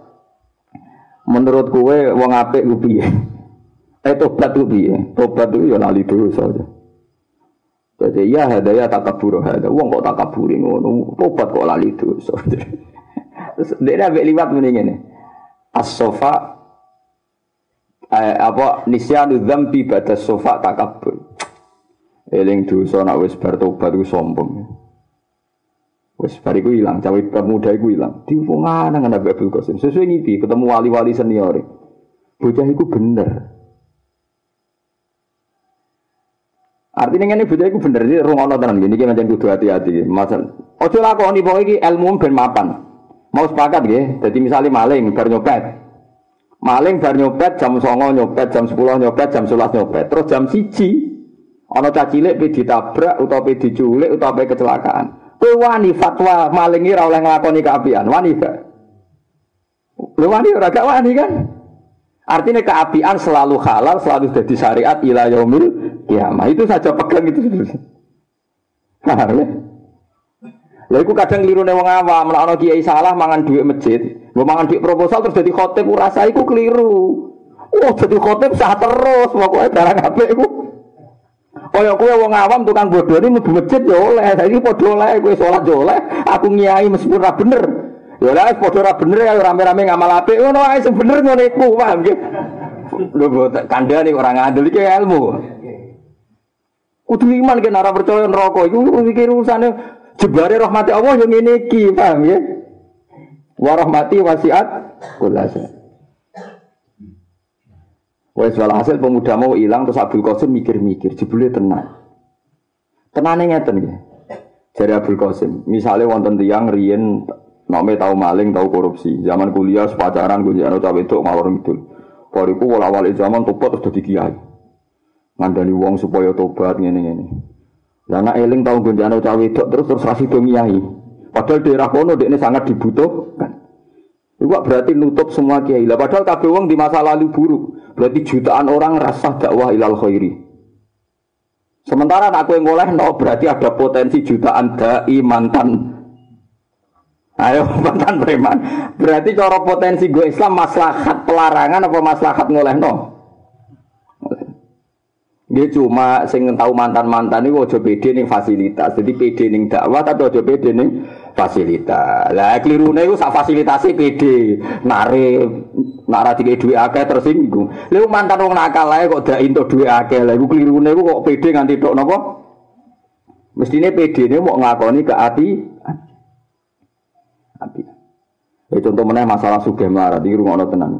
Menurut kue wong apik ku piye? Eh tobat itu piye? Tobat itu ya lali dosa aja. Jadi ya ada ya takabur ada. Wong kok takaburi ngono. Tobat kok lali dosa. Terus dia ambek liwat mending ini. As-sofa eh, apa nisyanu dzambi ba'da sofa takabur. Eling dosa nak wis bar tobat sombong. Wis bar iku ilang, cawe pemuda iku ilang. Diwongan nang Nabi Abdul Qasim. Sesuai ngipi ketemu wali-wali senior. Bocah iku bener. Artinya ini bocah itu bener ini rungono tenan gini kita macam kudu hati-hati. Masal, ojo lakoni pokoknya iki ilmu ben mapan. Mau sepakat ya. Jadi misalnya maling bar nyopet. Maling bar nyopet jam songo nyopet, jam sepuluh nyopet, jam sebelas nyopet. Terus jam siji ono cacilik pe ditabrak utawa pe diculik utawa pe kecelakaan. Kowe wani fatwa maling oleh nglakoni keapian. Wani gak? Lu wani ora gak wani kan? Artinya keapian selalu halal, selalu jadi syariat ila yaumil kiamah. Itu saja pegang itu. Paham ya? Lha iku kadang klirune wong awam, nek ana kiai salah mangan duit masjid, mbok mangan duit proposal terus dadi khotib ora sah iku keliru. Oh, dadi khotib sah terus, pokoke barang apik iku. Kaya kowe wong awam tukang bodoni mlebu masjid ya oleh, saiki padha oleh kowe salat ya oleh, aku ngiyai meskipun ora bener. Ya lah padha ora bener ya rame-rame ngamal apik ngono ae sing bener ngono iku, paham nggih. Lho kandhane ora ngandel iki ilmu. Kudu iman kan ora percaya neraka iku mikir urusane Jebare rahmati Allah yang ini iki, paham ya? Wa rahmati wasiat kulasa. Wes hasil pemuda mau hilang terus Abdul Qasim mikir-mikir, jebule tenang. Tenane ngeten ya. Jari Abdul Qasim, misalnya wonten tiyang riyen nome tau maling, tau korupsi, zaman kuliah sepacaran gue jano cawe itu ngalor ngidul. Bariku wala-wali zaman tobat terus dadi kiai. Ngandani wong supaya tobat ngene-ngene. Lah anak eling tau gonjano cawe wedok terus terus rasih do ngiyai. Padahal daerah kono ini sangat dibutuhkan. Itu berarti nutup semua kiai. Lah padahal kabeh wong di masa lalu buruk. Berarti jutaan orang rasa dakwah ilal khairi. Sementara aku yang ngoleh no berarti ada potensi jutaan dai mantan Ayo mantan preman. Berarti cara potensi gue Islam maslahat pelarangan apa maslahat ngoleh no? Dia cuma sing tahu mantan-mantan itu ojo pede ning fasilitas. Jadi pede ning dakwah tapi ojo pede ning fasilitas. Lah klirune iku sak fasilitase pede. Nare nara dikei dhuwit akeh tersinggung. Lha mantan wong nakal ae kok dak entuk dhuwit akeh. Lah iku klirune iku kok pede nganti tok napa? Mestine pede ne mau ngakoni ke ati ati. Ya contoh meneh masalah sugih melarat iki rungokno tenan.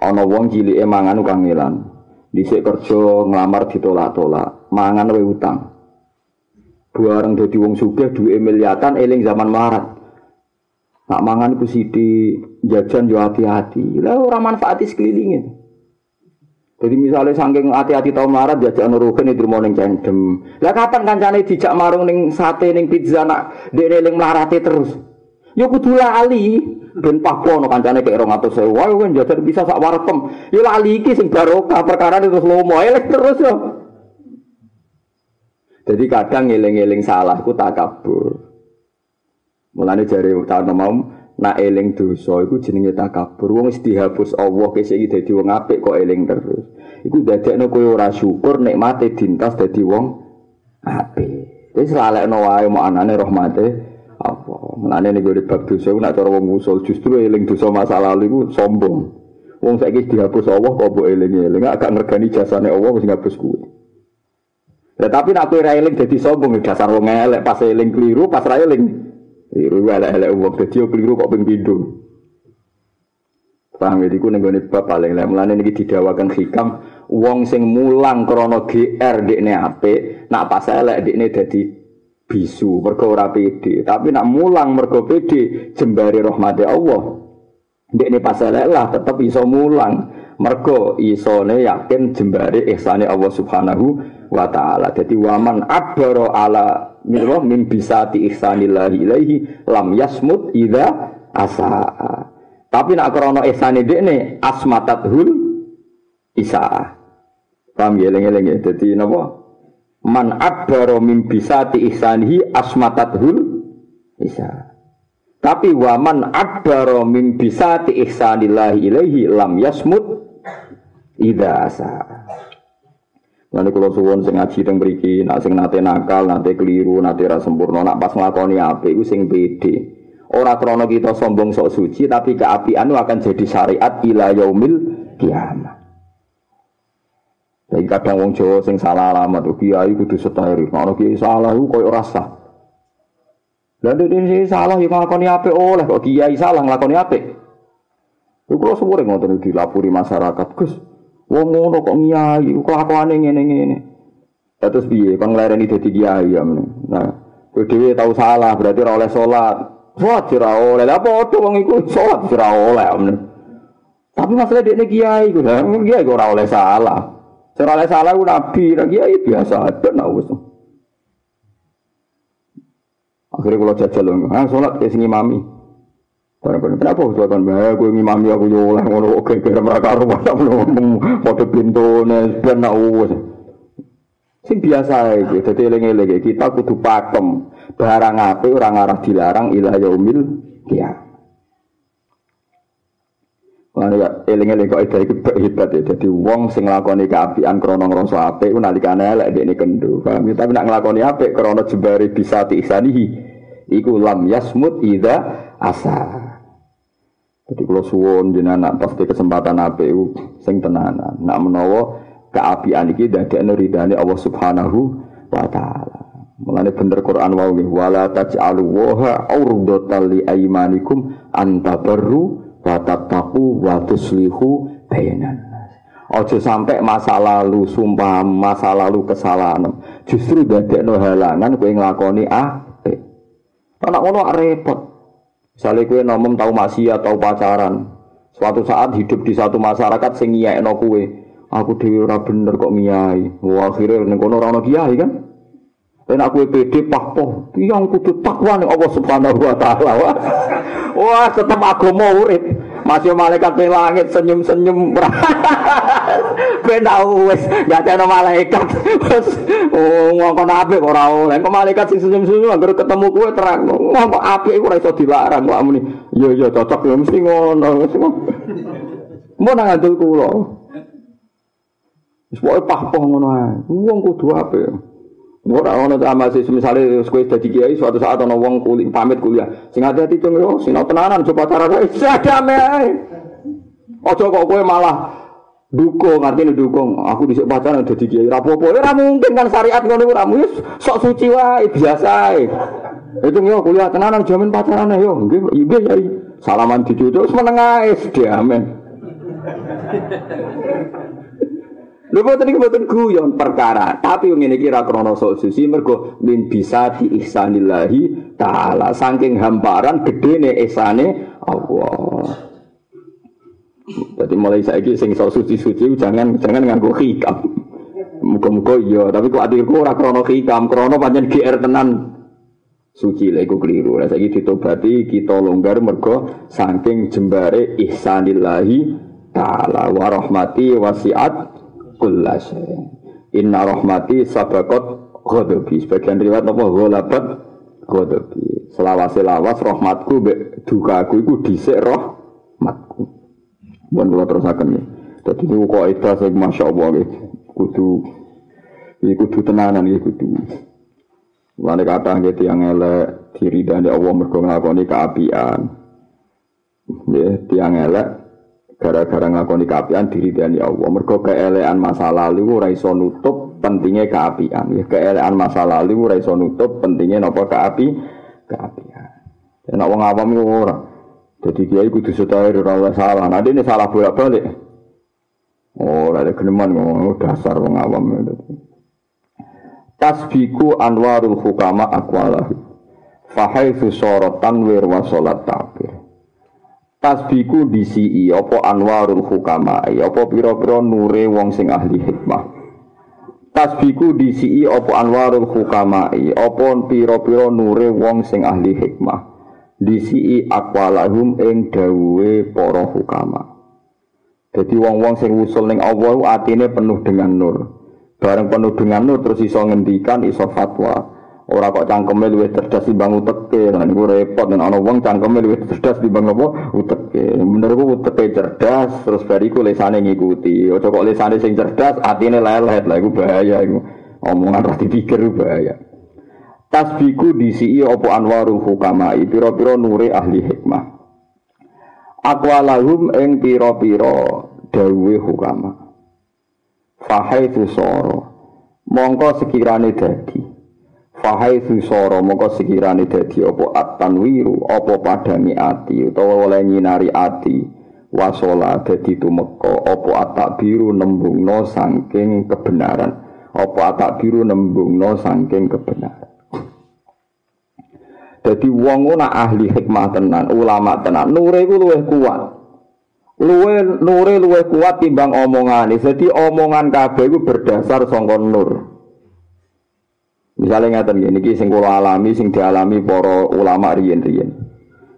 Ana wong cilike mangan ngilan. Dhisik kerja nglamar ditolak-tolak, mangan wae utang. Bareng dadi wong sugih duwe miliatan eling zaman marat. Nak mangan ku sidi jajan yo hati-hati. Lah ora manfaati sekelilinge. Jadi misalnya saking hati-hati tau marat jajak nuruhin itu mau neng cendem. Lah kapan kancane dijak marung neng sate neng pizza nak dene eling melarati terus. Yo kudu lali. Ben pakono kancane kek 200.000 wae kan jajan bisa sak warpem ya lali iki sing barokah perkara terus lomo. Elek terus yo jadi kadang ngeling-eling salah ku takabur mulane jare utama mau nak eling dosa iku jenenge takabur wong wis dihapus Allah kese iki dadi wong apik kok eling terus. Iku dadekno kowe ora syukur nikmate dintas dadi wong apik. Wis lalekno wae mau anane rahmate apa? Menane nih gue bab dosa nak cara wong usul justru eling dosa masa lalu itu sombong. Wong saiki dihapus Allah kok mbok eling eling agak ngergani jasane Allah wis ngapus kuwe. Ya tapi nak kowe ra eling dadi sombong. Dasar wong elek pas eling keliru pas ra eling. Keliru elek-elek wong. Dadi keliru kok ping Paham ya, iku ning gone bab paling lek mulane niki didawakan hikam wong sing mulang krana GR dekne apik nak pas elek dekne dadi bisu mergo ora pede. Tapi nak mulang mergo pede jembari rahmati Allah. Ndek pas lah tetep iso mulang. Mergo isone yakin jembari ihsane Allah Subhanahu wa taala. Jadi waman abara ala mira min bisati ihsanillahi ilaihi lam yasmut ida asa tapi nak krana ihsane dekne asmatathul isa paham ya eling-eling ya? Dadi napa man abbaro min bisati ihsanihi asmatathul isa tapi waman abbaro min bisati ihsanillahi ilaihi lam yasmut ida asa Nanti kalau suwon sing ngaji teng mriki, nak sing nate nakal, nate keliru, nate ra sempurna, nak pas nglakoni apik iku sing pede. Ora krana kita sombong sok suci, tapi keapian akan jadi syariat ila yaumil kiamat. Jadi kadang wong Jawa sing salah alamat, oh, kiai kudu setahir. Kalau kiai salah, itu koyo rasa. Dan ini salah, yang ngelakoni apa oleh, kok kiai salah ngelakoni apa? Itu kalau semua ngotot dilapuri masyarakat, Gus, wong ngono kok kiai, kelakuan ini ini ini. Terus piye, kan ngelereni dadi kiai ya. Nah, kowe dhewe tahu salah, berarti ora oleh salat. Wah, ora oleh. Lah padha wong iku salat ora oleh. Tapi masalah dekne kiai, kiai ora oleh salah. Serale salah ku nabi, lagi ya biasa ada nak. Akhirnya kalau jajal loh, ah sholat kayak sini mami. Barang-barang kenapa aku kan bahaya gue ngimami aku yo ngono oke kira mereka rumah tak belum foto pintu nes ben nak wis. Sing biasa iki dadi eling-eling kita kudu pakem. Barang apik ora ngarah dilarang ila yaumil kiamat. Mana ya eling-eling kok itu iku hebat ya. Jadi wong sing nglakoni keapian krana ngrasa apik ku nalikane elek dekne kendo. Paham ya? Tapi nak nglakoni apik krana jembare bisa tiisanihi iku lam yasmut ida asa. Jadi kalau suwon jenengan pasti kesempatan apik iku sing tenanan. Nak menawa keapian iki dadekno ridane Allah Subhanahu wa taala. Mulane bener Quran wau nggih wala taj'alu wa urdatan li aymanikum antabarru wa tattaqu wa tuslihu bainan Ojo sampai masa lalu sumpah masa lalu kesalahan justru dadekno halangan kowe nglakoni apik. Anak ngono repot. Misalnya kowe nomom tahu maksiat tahu pacaran. Suatu saat hidup di satu masyarakat sing ngiyekno kowe. Aku dhewe ora bener kok ngiyai. Wah akhire ning kono ora ono kiai kan. Dan aku pede pahpoh, yang kudu takwa nih Allah Subhanahu wa taala. Wah, tetap agama urip. Masih malaikat di langit senyum-senyum. Ben tau wis ngateno malaikat. Wis oh ngomong apik ora oleh. Kok malaikat sing senyum-senyum anggere ketemu kowe terang. Ngomong iku ora iso dilarang kok amune. Iya iya cocok ya mesti ngono. Mau nang ngandel kula. Wis pokoke pahpoh ngono ae. Wong kudu apik. Ora ono sama sih misale kowe dadi kiai suatu saat ana wong kulit pamit kuliah. Sing hati-hati cung yo sinau tenanan coba cara sadame ae. Aja kok kowe malah dukung artinya dukung. Aku dhisik pacaran dadi kiai ra apa-apa. Ora mungkin kan syariat ngono ora mungkin sok suci wae biasa ae. Itu yo kuliah tenanan jamin pacaran yo. Nggih nggih. Salaman dicucuk wis meneng ae diamen. Lho boten iki boten guyon perkara, tapi ngene iki ra krana sok suci mergo min bisa diihsanillahi taala saking hamparan gedene ihsane Allah. Jadi mulai saiki sing sok suci-suci jangan jangan nganggo hikam. Muga-muga iya, tapi kok atirku ora krana hikam, krana pancen GR tenan suci lha iku keliru. Lah saiki ditobati kita longgar mergo saking jembare ihsanillahi taala wa rahmati wasiat kullas inna rahmati sabakot ghadabi. Sebagian riwayat apa? Ghalabat ghadabi. Selawase lawas rahmatku be dukaku iku dhisik rahmatku. Mun kula terusaken ya dadi niku kok itu sing masyaallah nggih. Kudu iki kudu tenanan iki kudu. Lane kata nggih tiyang elek diridani Allah mergo nglakoni kaapian. Nggih tiyang elek gara-gara ngakoni keapian diridani Allah. Mergo keelean masa lalu ora iso nutup pentingnya keapian. Ya keelean masa lalu ora iso nutup pentingnya napa keapi keapian. Ya nek wong awam iku ora. Jadi dia kudu setahir ora salah. Nah ini salah bolak-balik. Oh, ada geneman ngomong dasar wong awam itu. Tasbiku anwarul hukama aqwalahu. Fahaitsu sorotan wir wa salat tabir. Tasbiku disi apa anwarul hukama apa pira-pira nure wong sing ahli hikmah. Tasbiku disi apa anwarul hukama apa pira-pira nure wong sing ahli hikmah. Disi akwalahum ing dawuhe para hukama. Jadi wong-wong sing usul ning Allah atine penuh dengan nur. Bareng penuh dengan nur terus iso ngendikan iso fatwa Ora kok cangkeme luwih cerdas timbang uteke. Lah niku repot nek ana wong cangkeme luwih cerdas timbang apa? Uteke. Bener ku uteke cerdas terus bariku lesane ngikuti. Aja kok lesane sing cerdas atine lelet. Lah iku bahaya iku. Omongan ra dipikir bahaya. Tasbiku disi apa anwarul hukamai pira-pira nure ahli hikmah. Aqwalahum ing pira-pira dawuhe hukama. Fahai soro mongko sekirane dadi Fahai susoro moko sekirane dadi apa at-tanwiru apa padangi ati utawa oleh nyinari ati wasola dadi tumeka apa at-takbiru nembungno saking kebenaran apa at-takbiru nembungno saking kebenaran Dadi wong ora ahli hikmah tenan, ulama tenan, nure iku luwih kuat. Luwe nure luwih kuat timbang omongane. Jadi omongan kabeh iku berdasar saka nur. Misalnya ngeten ya, niki sing alami, sing dialami para ulama riyen-riyen.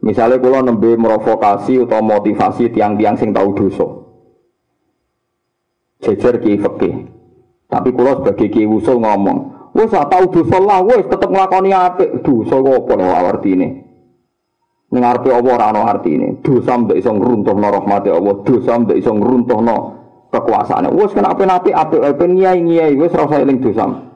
Misalnya kula nembe merovokasi atau motivasi tiang-tiang sing tahu dosa. Jejer ki fikih. Tapi kula sebagai ki usul ngomong, Wes tau dosa lah wes tetep nglakoni apik. Dosa kok apa lho artine? Ning arepe apa ora ana artine. Dosa mbek iso ngruntuhno rahmate Allah, dosa mbek iso ngruntuhno kekuasaane. Wes kena apik-apik apik-apik ngiyai-ngiyai wes ora usah eling dosa.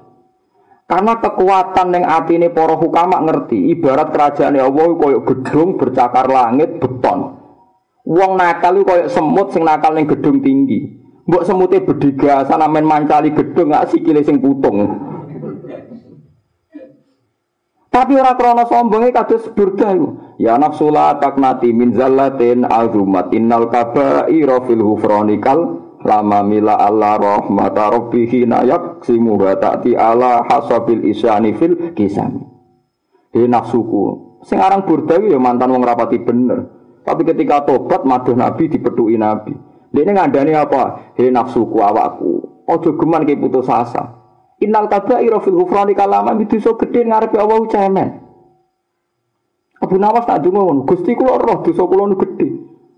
Karena kekuatan yang hati ini para hukama ngerti, ibarat kerajaan Allah koyok gedung bercakar langit beton. Wong nakal itu koyok semut sing nakal gedung tinggi. Mbok semutnya bediga sana main mancali gedung gak sikile sing putung. Tapi ora krana sombonge kados burda iku. Ya nafsula taknati min zallatin azumat innal kaba'ira fil hufranikal lama mila Allah rahmata rabbihi nayak simu ta'ti ala hasabil isyani fil kisam. Di nafsuku sing aran burda ya mantan wong rapati bener. Tapi ketika tobat maduh nabi dipetuki nabi. Ini ngandani apa? He nafsuku awakku. Ojo geman ke putus asa. Innal kabaira fil ghufrani kalama itu so gede ngarepe Allah cemen. Abu Nawas tak dungo Gusti kula roh dosa kula gede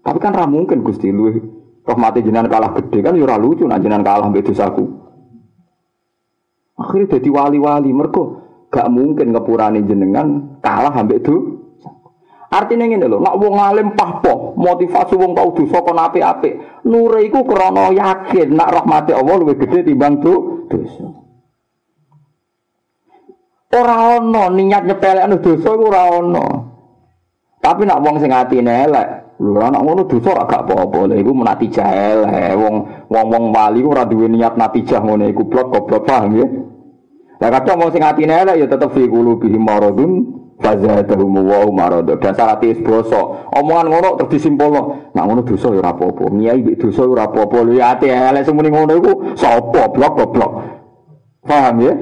tapi kan ra mungkin Gusti luwih Rahmati jenengan kalah gede kan yura ya lucu nak jenengan kalah mbek dosaku. Akhirnya jadi wali-wali mergo gak mungkin ngepurani jenengan kalah ambek itu. Artinya ngene lho, nak wong alim pahpo, motivasi wong tau dosa kon apik-apik. Nure iku krana yakin nak rahmati Allah luwih gede timbang tu dosa. Ora ana niat nyepelekno dosa iku ora ana. Tapi nak wong sing atine elek, Lho anak ngono dosa ora gak apa-apa. Lha iku menatijah elek. Wong wong-wong wali ora duwe niat natijah ngono iku blok goblok paham ya. Lah kadang wong sing atine elek ya tetep fi qulubihim maradun fazadahum wa marad. Dasar ati basa. Omongan ngono terus disimpulno. Nak ngono dosa ya ora apa-apa. Miyai mbek dosa ora apa-apa. Lho ya ati elek semuni ngono iku sapa blok goblok. Paham ya?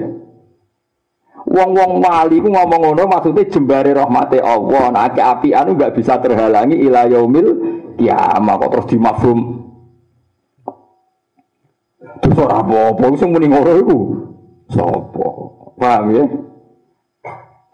Wong-wong wali ku ngomong ngono maksudnya jembare rahmate Allah. Nah, keapian enggak bisa terhalangi ila yaumil kiamah kok terus dimafhum. Terus ora apa-apa sing muni ngono iku. Sopo? Paham ya?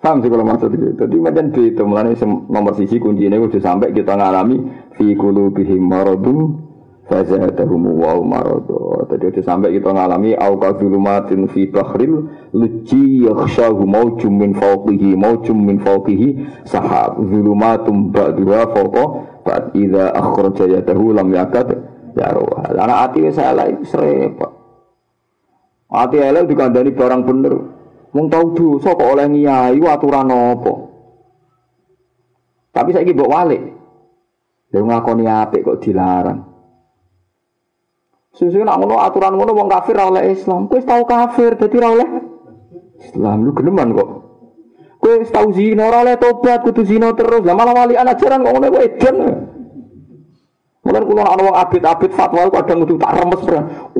Paham sih kalau maksud itu. Jadi macam itu mulai nomor sisi kuncinya itu sampai kita ngalami fi qulubihim maradun fazadahum wa maradu. Tadi itu sampai kita ngalami au kadulumatin fi bahril luji yakhshahu maujum min fawqihi maujum min fawqihi sahab zulumatum ba'duha fawqa ba'd idza akhraja yadahu lam yakad yaruha. Ana ati wis elek srepot. Ati elek dikandani barang bener. Wong tau dosa kok oleh ngiyai aturan apa? Tapi saiki mbok walik. Lha ngakoni apik kok dilarang. Susu nak ngono aturan ngono wong kafir ora oleh Islam. Kowe tau kafir dadi ora oleh Islam lu geneman kok. Kowe tau zina ora oleh tobat kudu zina terus. Lah malah wali ajaran kok ngono kowe edan. Mulane kula ana wong abid-abid fatwa kadang kudu tak remes.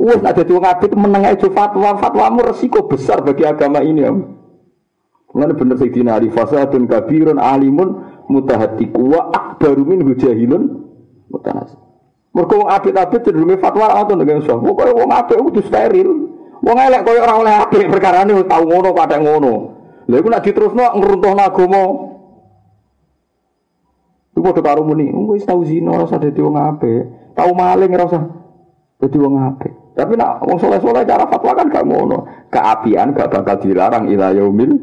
Wes nek dadi wong abid meneng ae fatwa, fatwamu resiko besar bagi agama ini. Ya. Mulane bener Sayyidina Ali fasadun kabirun alimun mutahaddiqu wa akbaru min hujahilun mutanasib. Mergo wong apik-apik cenderunge fatwa ngoten nek iso. Pokoke wong apik kudu steril. Wong elek koyo ora oleh apik perkarane tau ngono padha ngono. Lha iku nek diterusno ngruntuhno agama. Iku padha karo muni, wis tau zina ora usah dadi wong apik. Tau maling ora usah dadi wong apik. Tapi nak wong soleh-soleh cara fatwa kan gak ngono. Keapian gak bakal dilarang ila yaumil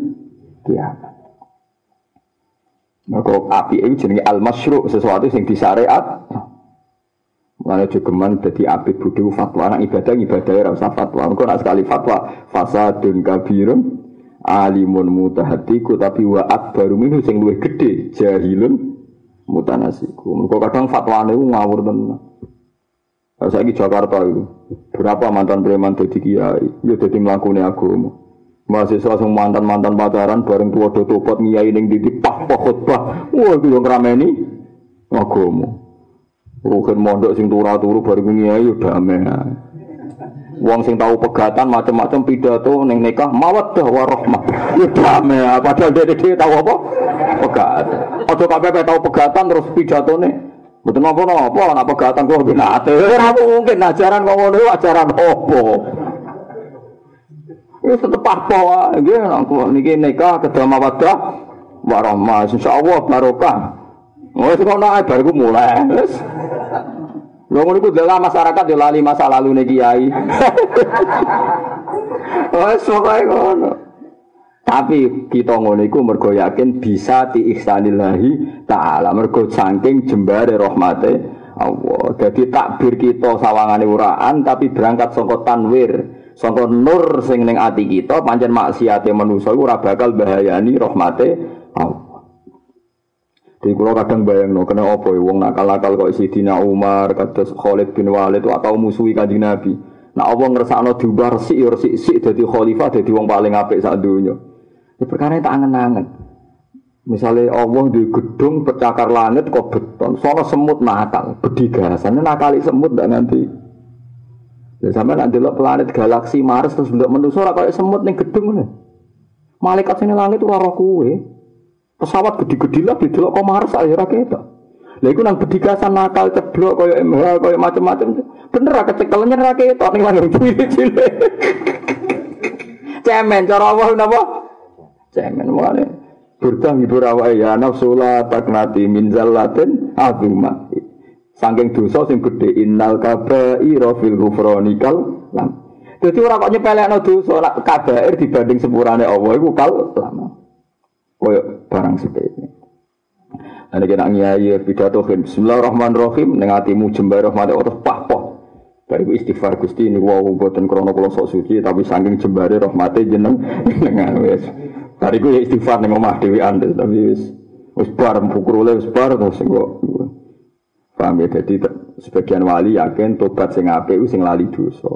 kiamat. Maka api itu jenenge al-masyru' sesuatu yang disyariat. Mana jogeman jadi abid budu fatwa anak ibadah ibadah ya rasa fatwa. Engkau nak sekali fatwa fasadun kabirun alimun mutahatiku tapi wa akbaru minhu sing luwih gede jahilun mutanasiku. Engkau kadang fatwa itu ngawur tenan. Saya di Jakarta itu berapa mantan preman jadi kiai, ya jadi melakukan agama. Mahasiswa semua mantan mantan pacaran bareng tua do tobat ngiyai ning di pah pah khutbah. Wah itu yang rameni agama. Rukin mondok sing turu-turu baru ngiyai yo damai. Wong sing tahu pegatan macam-macam pidato ning nikah mawaddah warahmah. Yo damai. Padahal dia dia tahu apa? Pegat. Aja kabeh tahu pegatan terus pidatone Betul apa apa nak pegatan kok binate. Ora mungkin ajaran kok ngono ajaran opo. Ini tetep apa wae nggih niki nikah kedua mawaddah warahmah insyaallah barokah. Oh, itu kono ae bar mulai. Lho ngono iku masyarakat yo lali masa lalu nih kiai. Oh, pokoke ngono. Tapi kita ngono iku mergo yakin bisa diihsanillahi taala mergo saking jembare rahmate Allah. Jadi takbir kita sawangane uraan tapi berangkat saka tanwir, saka nur sing ning ati kita pancen maksiate manusa iku ora bakal bahayani rahmate Allah. Jadi kalau kadang bayang no, kena apa ya, wong nakal-nakal kok Sidina Umar, kados Khalid bin Walid, atau musuhi kanjeng Nabi. Nah Allah ngersakno diubah resik, ya resik sik dadi khalifah, dadi wong paling apik sak dunya. Ya perkara itu angen-angen. Misalnya Allah di gedung bercakar langit kok beton, soalnya semut nakal, bedigasan, nakali semut dan nanti. Ya sampai nanti lo planet galaksi Mars terus manusia ora kayak semut nih gedung nih. Malaikat sini langit ora roh kue. Pesawat gede-gede lah didelok kok Mars ayo ora ketok. Lha iku nang bedigasan nakal ceblok kaya MH kaya macam-macam. Bener ra kecekel nyer ra ketok ning langit cilik. Cemen cara Allah napa? cemen mulane burdah ngibur awake ya nafsu la taknati min zallatin azuma saking dosa sing gedhe innal kabaira fil ghufranikal lam dadi ora kok nyepelekno dosa kabair dibanding sepurane Allah iku kal lama koyo barang sepele Ada kena ngiyai pidato Bismillahirrahmanirrahim. Neng hatimu jembar rahmat Allah pah Bariku istighfar Gusti ini wow buatan krono kula sok suci tapi saking jembare rahmate jeneng. Dengan wis. Bariku ya istighfar ning omah dhewean tapi wis. Wis bar pukurule wis bar terus kok. Paham ya? Dadi sebagian wali yakin tobat sing apik sing lali dosa.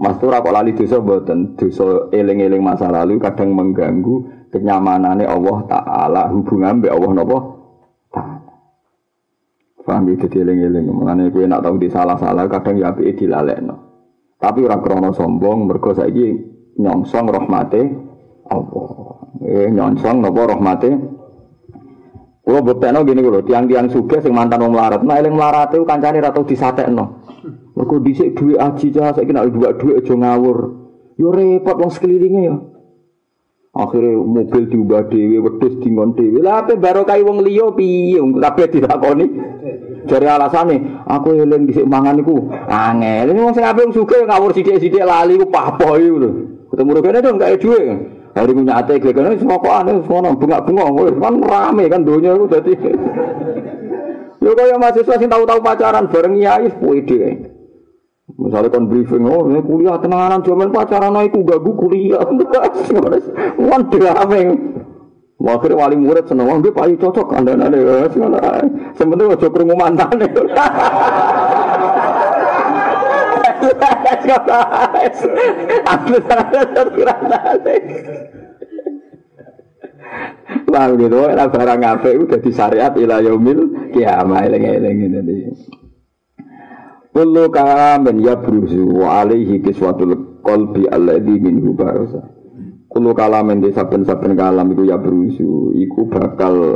Mas ora kok lali dosa mboten. Dosa eling-eling masa lalu kadang mengganggu kenyamanane Allah taala hubungan mbek Allah napa Paham itu dieling-eling. Mengenai gue nak tahu di salah-salah kadang ya api dilalekno. Tapi orang krono sombong mergo saiki nyongsong rahmate Allah. Eh nyongsong napa rahmate Kulo buktekno gini kulo, tiang-tiang sugih sing mantan wong melarat. Nah eling melarate kancane ra tau disatekno. Mergo dhisik dhuwit aji cah saiki nek dhuwit dhuwit aja ngawur. Yo repot wong sekelilinge yo. Akhirnya mobil diubah dewi, wedus dingon dewi. Lah apa barokah wong liya piye? Kabeh dilakoni. Jare alasane, aku eling dhisik mangan iku angel. Ini wong sing apik sugih ngawur sithik-sithik lali ku papoh iku lho. Ketemu rene dong gak duwe. Hari ku nyate kok aneh semua bengak-bengok kan rame kan dunia itu dadi. Yo kaya mahasiswa sing tahu-tahu pacaran bareng kiai kuwi Misalnya kon briefing, oh ini kuliah tenanan zaman pacaran iku gagu kuliah. Wan drame. Akhirnya wali murid seneng, wah dia payu cocok anda nade. Sebenarnya ojo kerungu mantan. Wah gitu, lah barang apa itu jadi syariat ila yaumil kiamah eleng-eleng ini. Kullu kalamin yabruzu wa alaihi kiswatul qalbi alladhi minhu barasa. Kullu kalamin di saben-saben kalam iku yabruzu iku bakal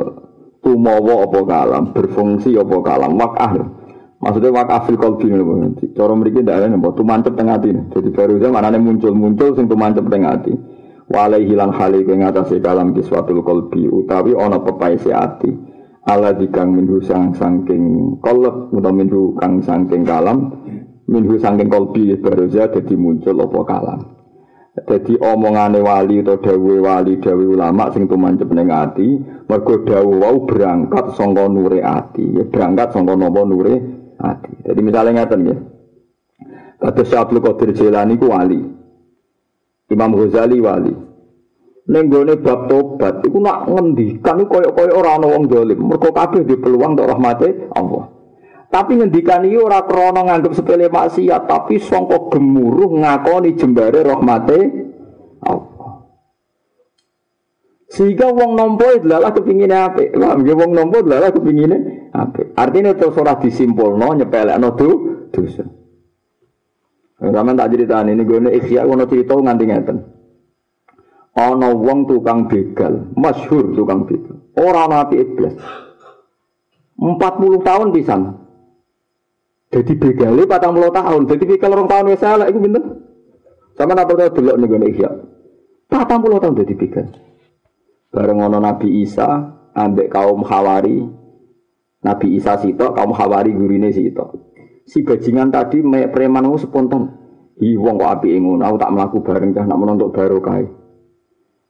tumawa apa kalam, berfungsi apa kalam, wakah. Maksudnya wakah fil qalbi ngono. Cara mriki ndak ana apa tumancep teng. Jadi barusan manane muncul-muncul sing tumancep teng ati. Wa alaihi lan hali ing atase kalam kiswatul qalbi utawi ana pepaese ati ala dikang minhu sang sangking kolab atau minhu kang sangking kalam. Minhu sangking kolbi baruza jadi muncul apa kalam. Jadi omongane wali atau dawe wali dawe ulama sing tumancep ning ati mergo wau berangkat sangka nure ati. Ya berangkat sangka nure ati. Jadi misalnya ngaten ya kata Syablu Qadir Jilani ku wali. Imam Ghazali wali Nenggone bab tobat iku nak ngendikan iku koyo-koyo ora ana wong dolim. Mergo kabeh di peluang untuk rahmate Allah. Tapi ngendikan iki ora krana nganggep sepele maksiat, tapi sangka gemuruh ngakoni jembare rahmate Allah. Sehingga wong nampa adalah kepingine apik. Paham nggih wong nampa adalah kepingine apik. Artinya terus ora disimpulno nyepelekno do dosa. Sampeyan tak critani ini gue ikhya ono cerita nganti ngeten. Ana wong tukang begal, masyhur tukang begal. Ora apike blas. 40 tahun pisan. Jadi begale 40 tahun. Jadi begal rong tahun wis elek iku pinten? Sama apa tau delok ning gone Ihya. 40 tahun jadi begal. Bareng ana Nabi Isa ambek kaum Hawari. Nabi Isa sitok, kaum Hawari gurine sitok. Si bajingan tadi preman spontan. Ih wong kok apike ngono, aku tak mlaku bareng cah nak menontok barokah.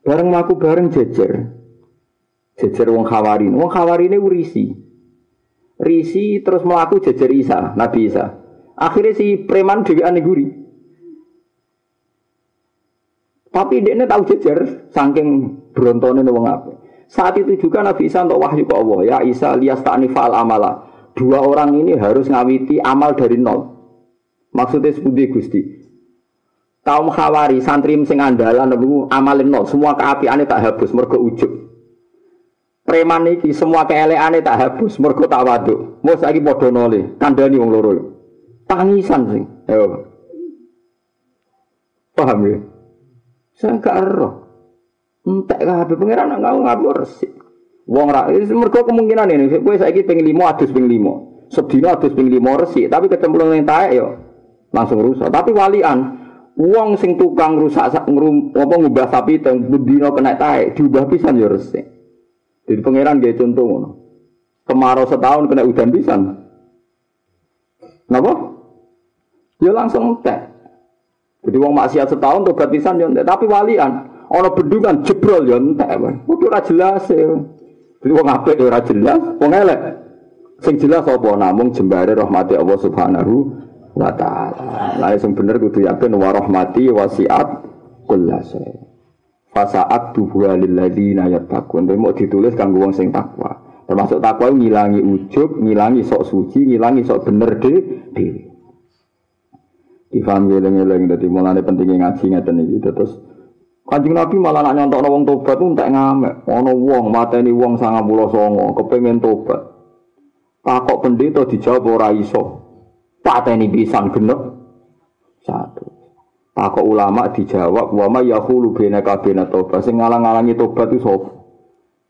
Bareng mlaku bareng jejer. Jejer wong Khawarin. Wong Khawarin ini risi. Risi terus melaku jejer Isa, Nabi Isa. Akhirnya si preman dewi guri. Tapi dia tahu jejer, saking berontonnya wong apa. Saat itu juga Nabi Isa untuk wahyu ke Allah. Ya Isa lias ta'nifal amala. Dua orang ini harus ngawiti amal dari nol. Maksudnya seperti Gusti. Kaum khawari, santri sing andalan, amalin nol. Semua keapiannya tak habis, mergo ujub. Preman iki semua keeleane tak hapus, mergo tak waduk. Mau saiki padha nole, kandhani wong loro. Tangisan sing. Ayo. Paham ya? Saya gak ero. Entek kabeh pangeran nak ngau ngabur resik. Wong ra mergo kemungkinan ini kowe saiki ping 5 adus ping 5. Sedina adus ping 5 resik, tapi kecemplung ning taek yo langsung rusak. Tapi walian Wong sing tukang rusak ngrum apa ngubah sapi teng bendina kena taek diubah pisan yo resik. Jadi pangeran dia contoh ngono. Kemarau setahun kena udan pisan. Napa? Dia langsung entek. Jadi wong maksiat setahun tobat pisan yo entek, tapi walian ana bendungan jebrol yo entek. Kudu ora jelas ya. Jadi wong apik ora jelas, wong elek. Sing jelas apa namung jembare rahmati Allah Subhanahu wa taala. Lah sing bener kudu yakin wa rahmati wasiat kullasai. Fasaat tubuha lilladzina yattaqun. Tapi mau ditulis kanggo wong sing takwa. Termasuk takwa ngilangi ujub, ngilangi sok suci, ngilangi sok bener de dhewe. Difaham geleng-geleng dadi mulane pentingnya ngaji ngeten iki terus Kanjeng Nabi malah nak nyontokno wong tobat ku entek ngamek. Ana wong mateni wong 99 kepengin tobat. Takok pendeta dijawab ora iso. Pateni pisan genep. Satu. Takok ulama dijawab wa ma yahulu bena kabena tobat. Sing ngalang-alangi tobat itu sapa?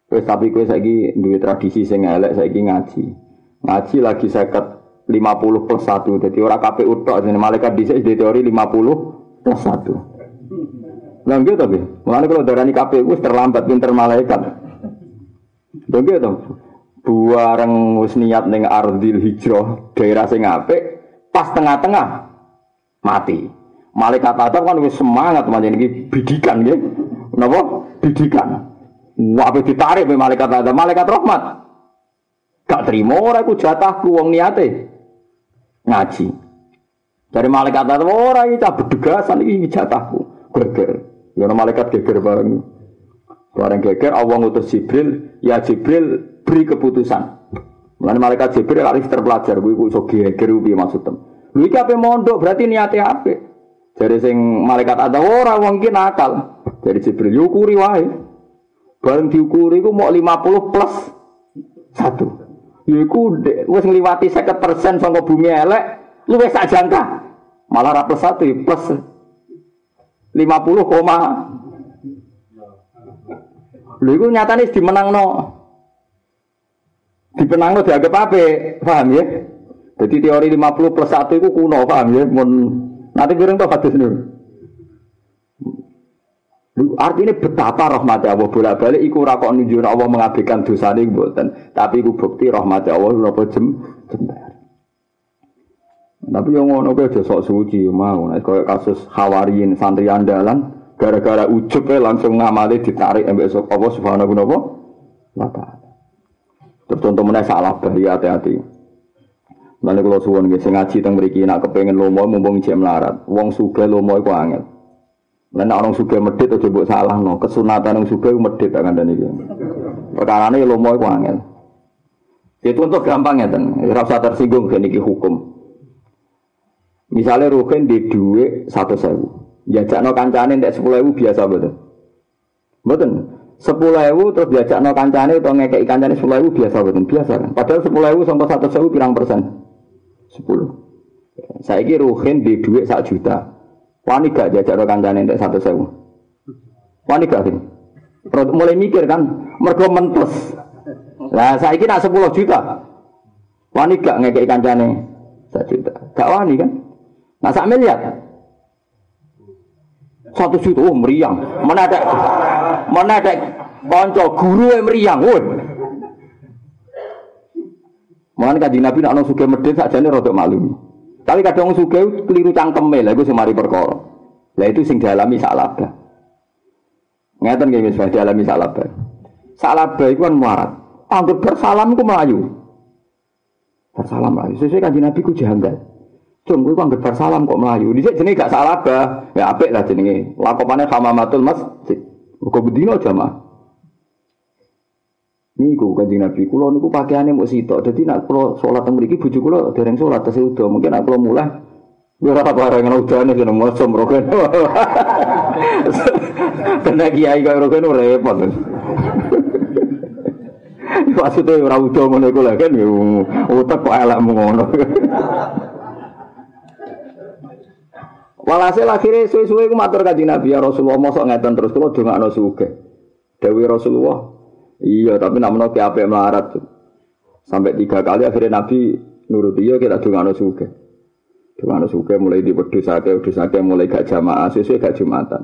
Wis tapi kowe saiki duwe tradisi sing elek saiki ngaji. Ngaji lagi seket 50 plus 1. Jadi ora KPU tok jenenge malaikat dhisik di teori 50 plus 1. Lah nggih to, Mulane kalau darani KPU wis terlambat pinter malaikat. Lho nggih to. Buareng wis niat ning Ardil Hijrah, daerah sing apik, pas tengah-tengah mati. Malaikat Adam kan wis semangat macam ini bidikan ya. Napa? Bidikan. Wah, ditarik be malaikat Adam, malaikat rahmat. Gak terima ora iku jatahku wong niate. Ngaji. Dari malaikat Adam ora iki cah bedegasan iki jatahku. Geger. Ya malaikat geger bareng. Bareng geger Allah ngutus Jibril, ya Jibril beri keputusan. Mulane malaikat Jibril harus terpelajar kuwi iso geger piye maksudnya. Lha iki ape mondok berarti niate apik. Dari sing malaikat ada ora wong iki nakal. Dari Jibril yukuri wae. Bareng diukuri ku mau 50 plus 1. Iku wis ngliwati 50% saka bumi elek, luwih sak jangka. Malah ra plus 1 plus 50, koma. Lha iku nyatane dimenangno. Dipenangno dianggap apa? Paham ya? Jadi teori 50 plus 1 itu kuno, paham ya? Mun Nanti kirim tuh hadis ini. Artinya betapa rahmat Allah bolak balik iku rakok nunjuk Allah mengabaikan dosa ini buatan. Tapi iku bukti rahmat Allah apa jem jembar. Tapi yang ngono kowe aja sok suci mau. Nek koyo kasus Hawariin santri andalan gara-gara ujub langsung ngamali ditarik ambek sok Allah subhanahu wa taala. Terus contoh mana salah bahaya hati-hati. Lalu kalau suwon nggih sing ngaji teng mriki nak kepengin lomo mumpung cek melarat. Wong sugih lomo iku angel. Lan orang sugih medhit aja mbok salahno. Kesunatan wong sugih medhit tak kandhani iki. Perkarane lomo iku angel. Itu untuk gampang ya, ora usah tersinggung kan iki hukum. Misalnya Rukin di duit satu sewu, no kancane ndak sepuluh ewu biasa betul, betul. Sepuluh ewu terus no kancane atau ngekei kancane sepuluh ewu biasa betul, biasa kan. Padahal sepuluh ewu sampai satu sewu pirang persen. Sepuluh. Saya kira ruhin di duit sak juta. Wani gak jajak lo kancane untuk satu sewu. Wani gak sih. Mulai mikir kan, mergo mentes. Lah saya kira sepuluh juta. Wani gak ngekei kancane satu juta. Gak wani kan? Nah sak miliar. Satu juta, oh meriang. Mana ada, mana ada guru yang meriang, woi. Mulane kanjeng Nabi nak ono sugih medhit sakjane rada malu. Tapi kadang sugih keliru cangkeme lha iku semari perkara. Lah itu sing dialami salah. Ngeten nggih wis dialami salaba. Salaba iku kan muarat. Anggur bersalam ku melayu. Bersalam melayu. Sesuai kanjeng Nabi ku janggal. Cung kuwi kok gebar salam kok melayu. Dhisik jenenge gak salah bah. Ya apik lah jenenge. Lakopane hamamatul masjid. Muga bedino jamaah. Niku kanjeng Nabi kula niku pakaiane mung sitok. Dadi nek kula salat teng mriki bojo kula dereng salat tesih udo. Mungkin nek kula mulai ora apa bareng udane kena maca mroken. Tenan kiai kok roken repot. Maksudnya ora udo ngono iku lho kan utek kok elek ngono. Walhasil akhirnya suwe-suwe ku matur kanjeng Nabi ya Rasulullah mosok ngeten terus kula dongakno sugih. Dewi Rasulullah, iya tapi nak menoki apik melarat. Sampai tiga kali akhirnya Nabi nurut iya kita dongakno sugih. Dongakno sugih mulai di wedhus akeh wedhus akeh mulai gak jamaah sesuai gak jumatan.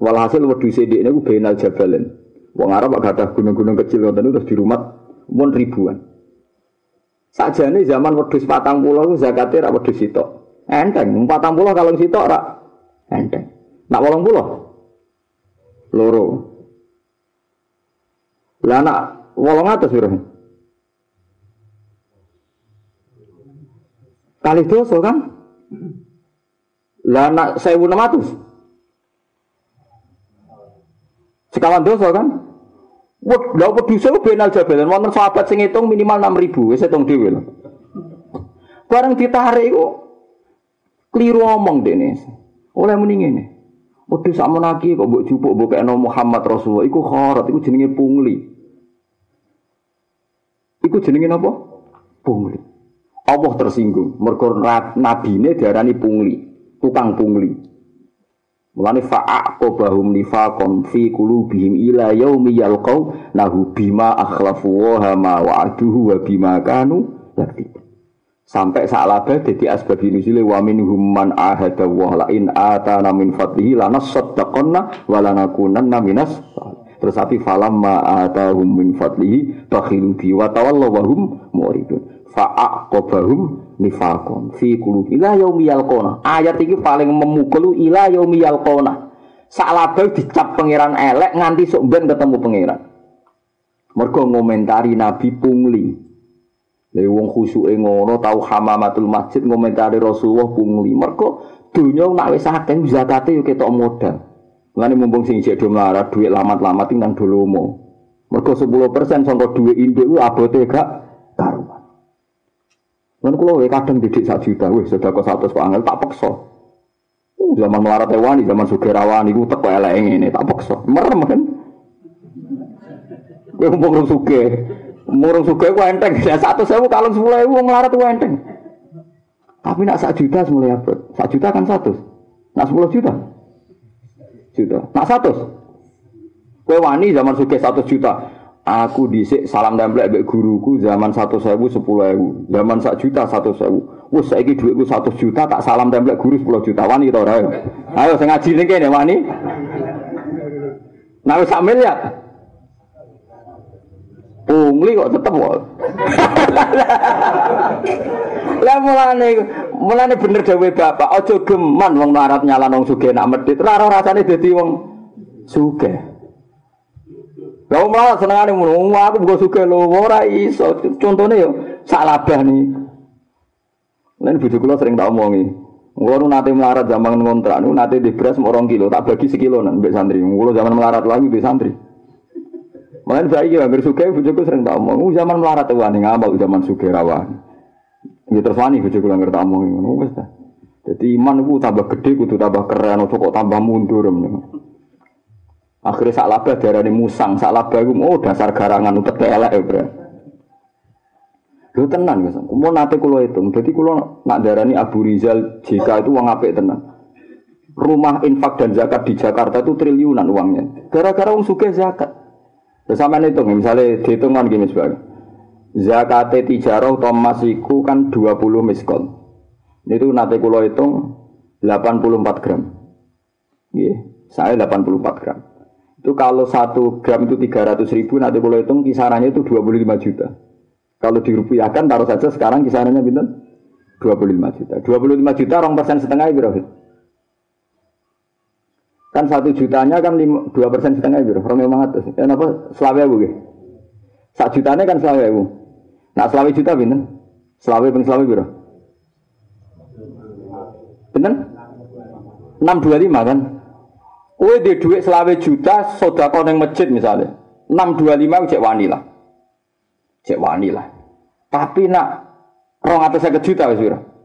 Walhasil wedhus ini ku benal jabalin. Wong Arab gak ada gunung-gunung kecil ngoten terus di rumah mun ribuan. Sajane zaman wedhus patang pulau zakatnya ra wedhus sitok. Enteng, empat puluh kalau sitok rak enteng. Nak wolong puluh, loro. Lah nak wolong atas biro. Kali dosa kan? Lah nak sewu enam ratus. Sekawan dosa kan? Wah, lah wedhus e benal jabalan wonten sahabat sing ngitung minimal 6000 wis hitung dhewe lho. Bareng ditarik iku Keliru omong dene. Oleh muni ngene. Wedhus sak menaki kok mbok jupuk mbok kena Muhammad Rasulullah iku kharat, iku jenenge pungli. Iku jenenge napa? Pungli. Allah tersinggung. Mergo nabine diarani pungli, tukang pungli. Mulane fa'aqobahum nifaqon fi qulubihim ila yaumi yalqau nahu bima akhlafu wa ma wa'aduhu wa bima kanu. Sampai laba jadi asbab nuzule wa minhum man ahada wa la in atana min fadlihi lanasaddaqanna wa lanakunanna minas Terus api falam ma atahum min fadlihi bakhilu bi wa tawallaw wa hum muridun. Fa'aqabahum nifaqon fi qulubi ila yaumi yalqona. Ayat ini paling memukul ila yaumi yalqona. laba dicap pangeran elek nganti sok ben ketemu pangeran. Mergo ngomentari Nabi pungli. Lha wong khusuke ngono tau hamamatul masjid ngomentari Rasulullah pungli. Mergo donya nak wis akeh zakate yo ketok modal. Mulane mumpung sing isih do melarat dhuwit lamat-lamat nang dolomo. Mergo 10% sangka dhuwit induk ku abote gak karuan. Lan kula wae kadang didik sak juta wis sedekah 100 kok angel tak peksa. Uh, zaman melarat wani, zaman sugih iku teko elek ngene tak peksa. Merem kan. Kowe mumpung sugih. Murung suga ku enteng, ya satu sewu kalau sepuluh ewu ngelarat ku enteng. Tapi nak sak juta semulai apa? Sak juta kan satu. Nak sepuluh juta, juta. Nak satu. Kue wani zaman suge satu juta. Aku disik salam template mbek guruku zaman satu sewu sepuluh ewu. Zaman sak juta satu sewu. Wes saiki duitku satu juta tak salam template guru sepuluh juta wani ora. Ayo sing ngaji ning kene wani. Nah sak miliar. Pungli kok tetep kok. Lah mulane mulane bener dawuh bapak, aja geman wong melarat nyalan wong sugih nak medhit. Ora rasane dadi wong sugih. Lah wong melarat senengane ngono, aku buka sugih lho, ora iso. Contone yo sak labah nih. Lan bojo kula sering tak omongi. Kulo nate melarat zaman ngontrak nu nate di beras mau kilo, tak bagi sekilo nang mbek santri. Kulo zaman melarat lagi di santri. Malah saya kira hampir suka bujuku sering tak omong. Zaman melarat wani ngabal zaman suka rawan. Ya terus wani bujuku langgar tak omong ngono. Jadi iman itu tambah gede, kudu tambah keren, kok tambah mundur. Akhirnya sak laba darani musang, sak laba itu oh dasar garangan utek elek ya bro. Lu tenan guys, mau nate kulo itu, jadi kulo nak darani Abu Rizal JK itu uang apik tenan. Rumah infak dan zakat di Jakarta itu triliunan uangnya. Gara-gara uang suka zakat. Terus sama hitung, misalnya dihitung kan gini sebagai zakat tijarah atau kan 20 miskol. Itu nanti kulo hitung 84 gram. Iya, saya 84 gram. Itu kalau satu gram itu 300 ribu, nanti kulo hitung kisarannya itu 25 juta. Kalau dirupiahkan taruh saja sekarang kisarannya bintang 25 juta. 25 juta orang persen setengah berapa? Kan satu jutanya kan dua persen setengah itu, orang memang atas. Ya apa? Selawe bu, Satu jutanya kan selawe bu. Nah selawe juta bintang. Selawe pun selawe biro. Enam dua lima kan? Kue di duit selawe juta, sodako neng masjid misalnya. Enam dua lima cek wani lah. Cek wani. Tapi nak rong atas saya juta biro.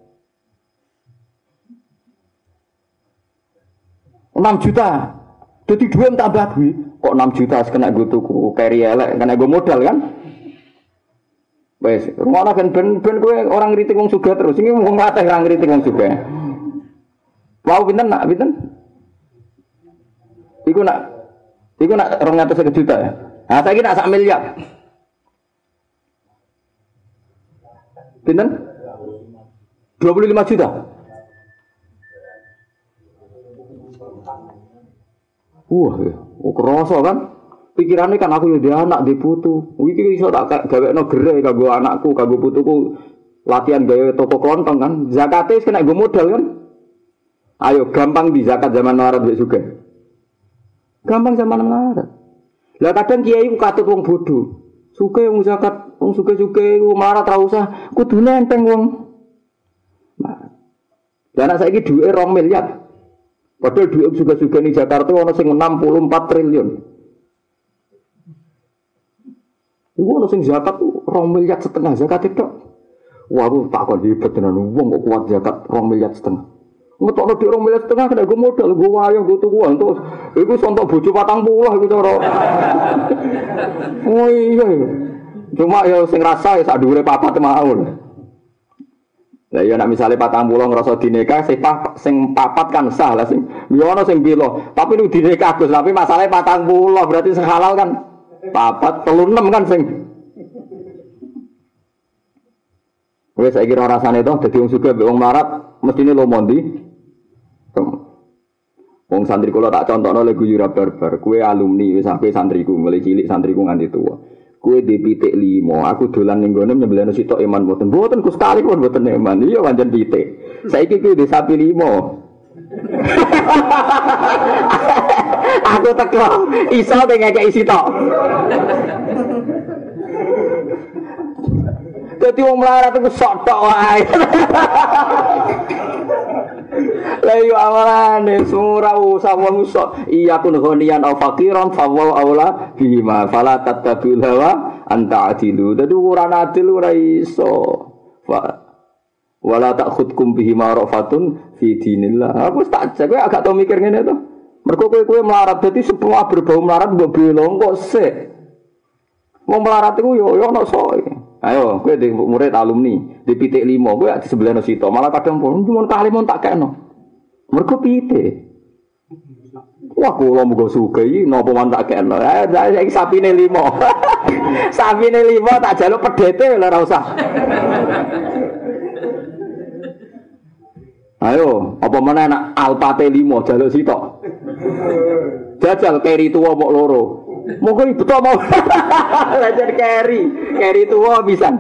6 juta. Jadi dua tambah duit. Kok 6 juta kena gue tuku carry elek, kena gue modal kan? Wes, rumah kan ben ben gue orang ngritik wong sugih terus. Ini wong ngateh orang ngritik wong sugih. Mau pinten nak pinten? Iku nak Iku nak rong atas juta ya. Nah, saya kira sak miliar. Pinten? 25 juta. Wah, ya. oh, kerasa kan? Pikirannya kan aku ya anak di putu. Wiki iso tak gawe no gere kaggo anakku, kaggo putuku latihan gawe toko kelontong kan. Zakatnya kena gue modal kan. Ayo gampang di zakat zaman Maret juga. Gampang zaman Maret. Lah kadang kiai ku katut wong bodoh. Suke wong zakat, wong suke-suke wong melarat ra usah, kudune enteng wong. Nah. Dan anak saiki dhuwite 2 miliar. Padahal duit juga-juga di Jakarta ono sing 64 triliun. Iku ono sing zakat tuh rong miliar setengah zakat itu. Wah, aku kok hebat tenan wong kuat zakat rong miliar setengah. Ngetokno di rong miliar setengah kena gue modal, gue wayang, gue tuku untuk iku sontok patang puluh iku cara. Oh iya. Cuma ya sing rasa ya sak dhuwure papat mau. Lah ya nak misale patang pulau ngerasa dineka sing sing papat kan sah lah sing yo ya sing bilo. Tapi lu dineka Gus, tapi patang pulau berarti sing halal kan papat telu enam kan sing Wes saiki ora rasane to dadi wong sugih wong marat mestine lo mondi. Wong santri kula tak contohno lek guyu barbar, kue alumni wis sampe santriku mulai cilik santriku nganti tua. Kue di limo, aku dolan ning gone nyembelih sitok iman boten. Boten ku sekali pun boten iman. Iya pancen pitik. Saiki kuwi di sapi limo. aku teko iso ngekek isi tok. Dadi wong melarat iku sok tok wae. Lah yo awalane sura usah wong iya kun ghaniyan aw faqiran fa wa aula bima fala tattabil hawa anta adilu. Dadi ora adil ora iso. Wala takhudkum bihi ma'rafatun fi dinillah. Aku tak jago agak tau mikir ngene to. Mergo kowe kowe melarat dadi semua berbau melarat mbok belong kok sik. Wong melarat iku yo yo ono soe. Ayo, kowe di murid alumni di pitik limo, kowe di sebelah sito. Malah kadang pun cuma kali mau tak keno. Mergo pite. Wah, kula muga sugih napa man tak kena. Eh, saiki sapine limo. sapine limo tak jaluk pedete lho ora usah. Ayo, apa mana anak alpate limo jaluk sitok. Jajal keri tua mok loro. Monggo ibu mau. Lajar keri, keri tua bisa.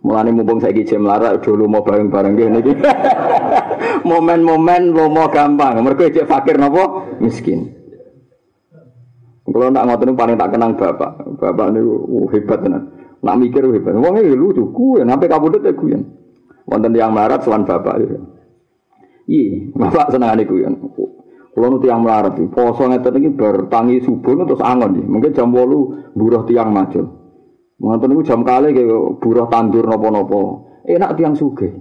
Mulane mumpung saiki jam lara dulu mau bareng-bareng kene iki. Momen-momen lomo gampang. Mergo cek fakir napa? Miskin. Kalau nak ngoten paling tak kenang bapak. Bapak niku uh, hebat tenan. Nak mikir hebat. Wong iki lucu ya sampe kabudut ya guyon. Wonten yang melarat sowan bapak ya. Iya, bapak senengane guyon. Kulo nu tiang melarat, poso ngeten iki bertangi subuh terus angon iki. Mungkin jam 8 buruh tiang macul. Ngoten niku jam kali kayak buruh tandur nopo-nopo. Enak tiang suge.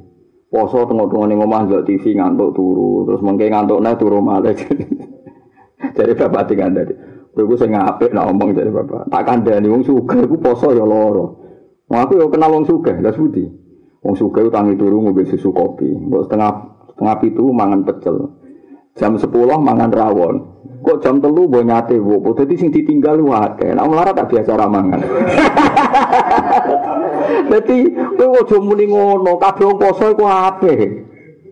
Poso tengok-tengok ning omah ndelok TV ngantuk turu, terus mengke ngantuk naik turu malah. Jadi bapak tinggal dari. Kowe sing apik nak ngomong dari bapak. Tak kandhani wong sugih iku poso ya lara. Wong aku yo kenal wong sugih, lha sudi. Wong sugih tangi turu ngombe susu kopi. Mbok setengah setengah pitu mangan pecel. Jam 10 mangan rawon. Kok jam telu mbok nyate wopo. Dadi sing ditinggal wae. Nek melarat tak biasa ramangan. Dadi kowe aja muni ngono, kabeh wong poso iku apik.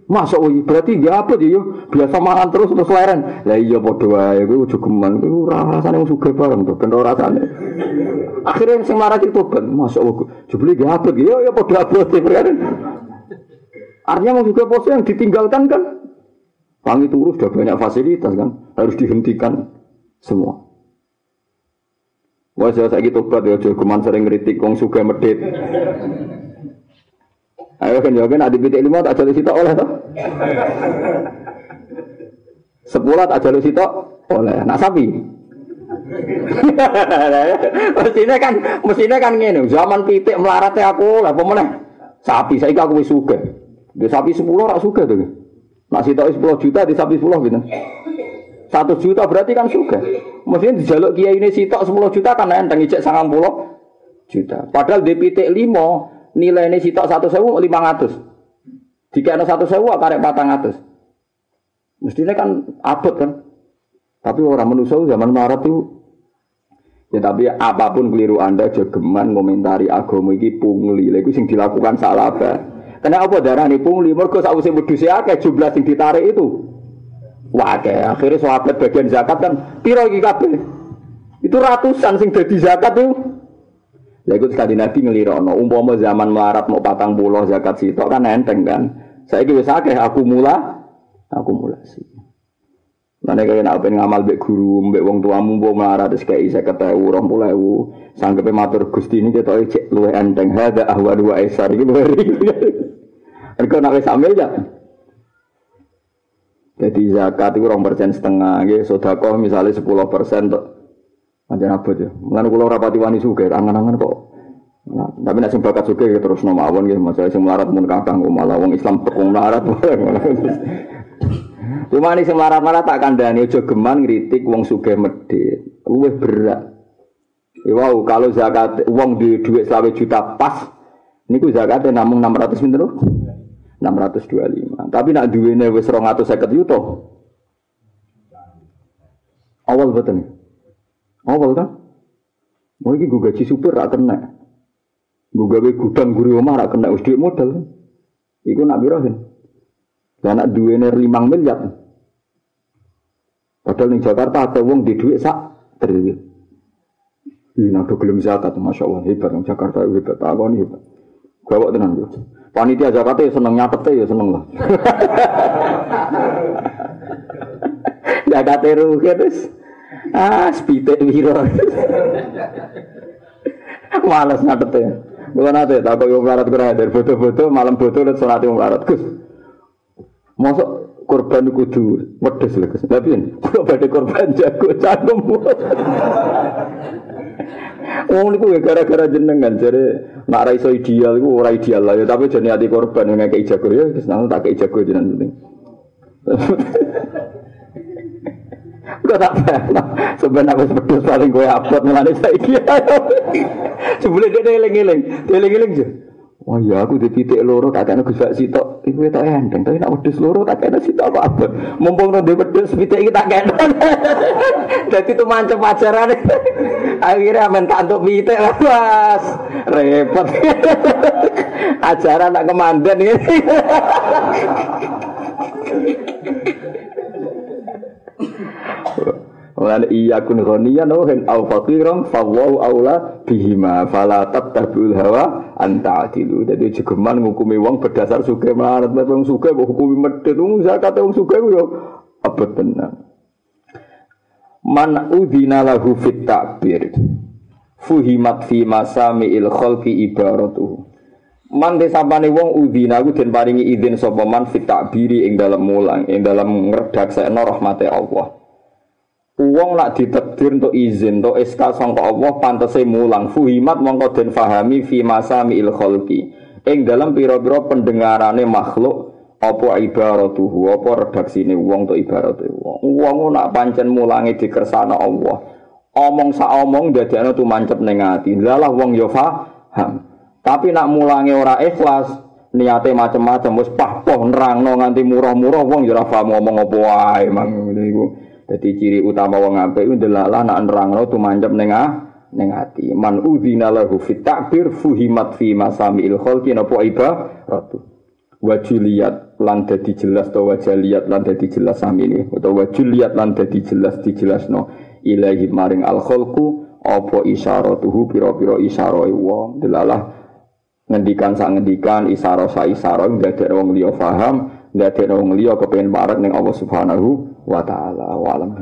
Masuk iki berarti ya apa ya biasa mangan terus terus leren. Lah iya padha wae kowe aja geman kowe ora rasane wong sugih bareng to ben ora rasane. Akhirnya sing marah itu ben masuk jebule ya apa ya ya padha abote Artinya mau juga poso yang ditinggalkan kan Tangi turu sudah banyak fasilitas kan, harus dihentikan semua. Wah, saya sakit tobat ya, jogeman sering ngeritik wong suga medit. Ayo kan jawabin adi pitik lima tak jalur sitok oleh toh. Sepuluh tak jalur sitok oleh. Nak sapi. mestinya kan mestinya kan ngene, zaman pitik melarate aku lah pemenang. Sapi saya aku suga. Dia sapi sepuluh rak suga tuh. Nak sitok sepuluh juta di sapi sepuluh gitu. Satu juta berarti kan suga. Mestinya dijaluk kiai ini sitok sepuluh juta kan enteng ijek sangat puluh juta. Padahal pitik limo nilai ini sitok satu sewu lima ratus. Jika ada satu sewu karek patang ratus. Mestinya kan abot kan. Tapi orang manusia zaman Maret itu Ya tapi apa pun keliru Anda jogeman komentari agama iki pungli. Lha iku sing dilakukan salah apa? Karena apa darah ini pungli? Mergo sakwise wedhus akeh jumlah sing ditarik itu. Wah, kayak akhirnya sahabat bagian zakat kan piro kabeh. Itu ratusan sing dadi zakat itu. Lah iku sekali Nabi ngelirokno, umpama zaman melarat mau patang pulau zakat sitok kan enteng kan. Saya wis akeh akumula akumulasi. Mana kaya nak pengen ngamal bek guru, bek wong tuamu mbok melarat wis rong puluh ewu. Sanggepe matur Gusti ini kita cek luwe enteng. Hada ahwa dua esar luwe. Mereka nak wis ambil ya. Jadi zakat itu rong persen setengah, gitu. Sodakoh misalnya sepuluh persen tuh. Macam apa ya? Mengenai kulo rapati wani suge, angan-angan kok. Nah, tapi nak bakat suge ya terus nama awan gitu. Masalah sing melarat mun kakang malah wong Islam tekung melarat. Cuma ini sing melarat-melarat tak kandani ojo geman ngritik wong suge medit. Luwih berat. Ya, wow, kalau zakat uang di duit selawe juta pas, ini ku zakatnya namun 600 pinter 625. Tapi nak duwene wis 250 yuto. Awal betul. Awal kan? Mau iki gue gaji supir rak kena. Gue gawe gudang guri omah rak kena wis modal. Iku nak birahin. Lah nak duwene 5 miliar. Padahal ning Jakarta ada wong di duit sak triliun. Ini nak gelem zakat, masya Allah hebat. Jakarta hebat, takon hebat. Gawak tenan yo. Panitia zakat ya seneng nyatet ya seneng lah. Zakat rugi terus. Ah, spite wiro. Males nyatet ya. Bukan nate, tak kau melarat kurang dari foto-foto, malam foto dan sholat yang melarat. Gus, masuk korban kudu wedes lho Gus. Tapi kok badhe korban jago cangkem. Oh niku ya gara-gara jenengan jare nak ra iso ideal iku ora ideal lah ya tapi jane ati korban ngekeki jago ya wis nang tak kei jago jenengan penting. Gak tak pernah. Sebenarnya sepedus paling gue upload mulai saiki. Sebelum dia eling-eling, eling-eling aja. Oh iya aku di titik loro tak kena Gus sitok. Iku tak enteng, tapi nak wedhus loro tak kena sitok apa apa. Mumpung nang wedhus pitik iki tak kena. Dadi itu mancep ajaran. Akhirnya amen tak untuk pitik lah Mas. Repot. ajaran nak kemandan ini. Lan iya kun ghaniyan aw hen aw faqiran wallahu aula bihima fala tattabi'ul hawa anta adilu. Dadi jegeman ngukumi wong berdasar suke melarat wong suke kok hukumi medhit wong zakat wong suke yo abot tenan. Man udhina lahu fit takbir fuhimat fi masami'il khalqi ibaratuhu. Man desapane wong udhina ku den paringi izin sapa man fit takbiri ing dalam mulang ing dalam ngredaksekno rahmate Allah. Uang nak ditakdir untuk izin untuk SK sangka Allah pantese mulang fuhimat mongko den fahami fi masami il khalqi ing dalam pira-pira pendengarane makhluk apa ibaratuhu? Apa redaksine wong to ibarate wong? Wong nak pancen mulangi dikersana Allah. Omong sak omong dadekno tumancep ning ati. Lalah wong yo paham tapi nak mulangi ora ikhlas niate macam-macam wis pah-poh nerangno nganti murah-murah wong yo ora paham ngomong apa wae mang. Niku jadi ciri utama wong apik iku ndelalah nak nerangno tumancep ning ning ati. Man udzina lahu fit takbir fuhimat fi masamil khalqi napa ibaratu. Wajuliat lan dadi jelas to wajaliat lan dadi jelas samine utawa wajuliat lan dadi jelas dijelasno ilahi maring al khalqu apa isyaratuhu pira-pira isyarae wong delalah ngendikan sak ngendikan isyara sa isyara ndadek wong liya paham ndadekno wong liya kepengin parek ning Allah Subhanahu wa taala. Alam.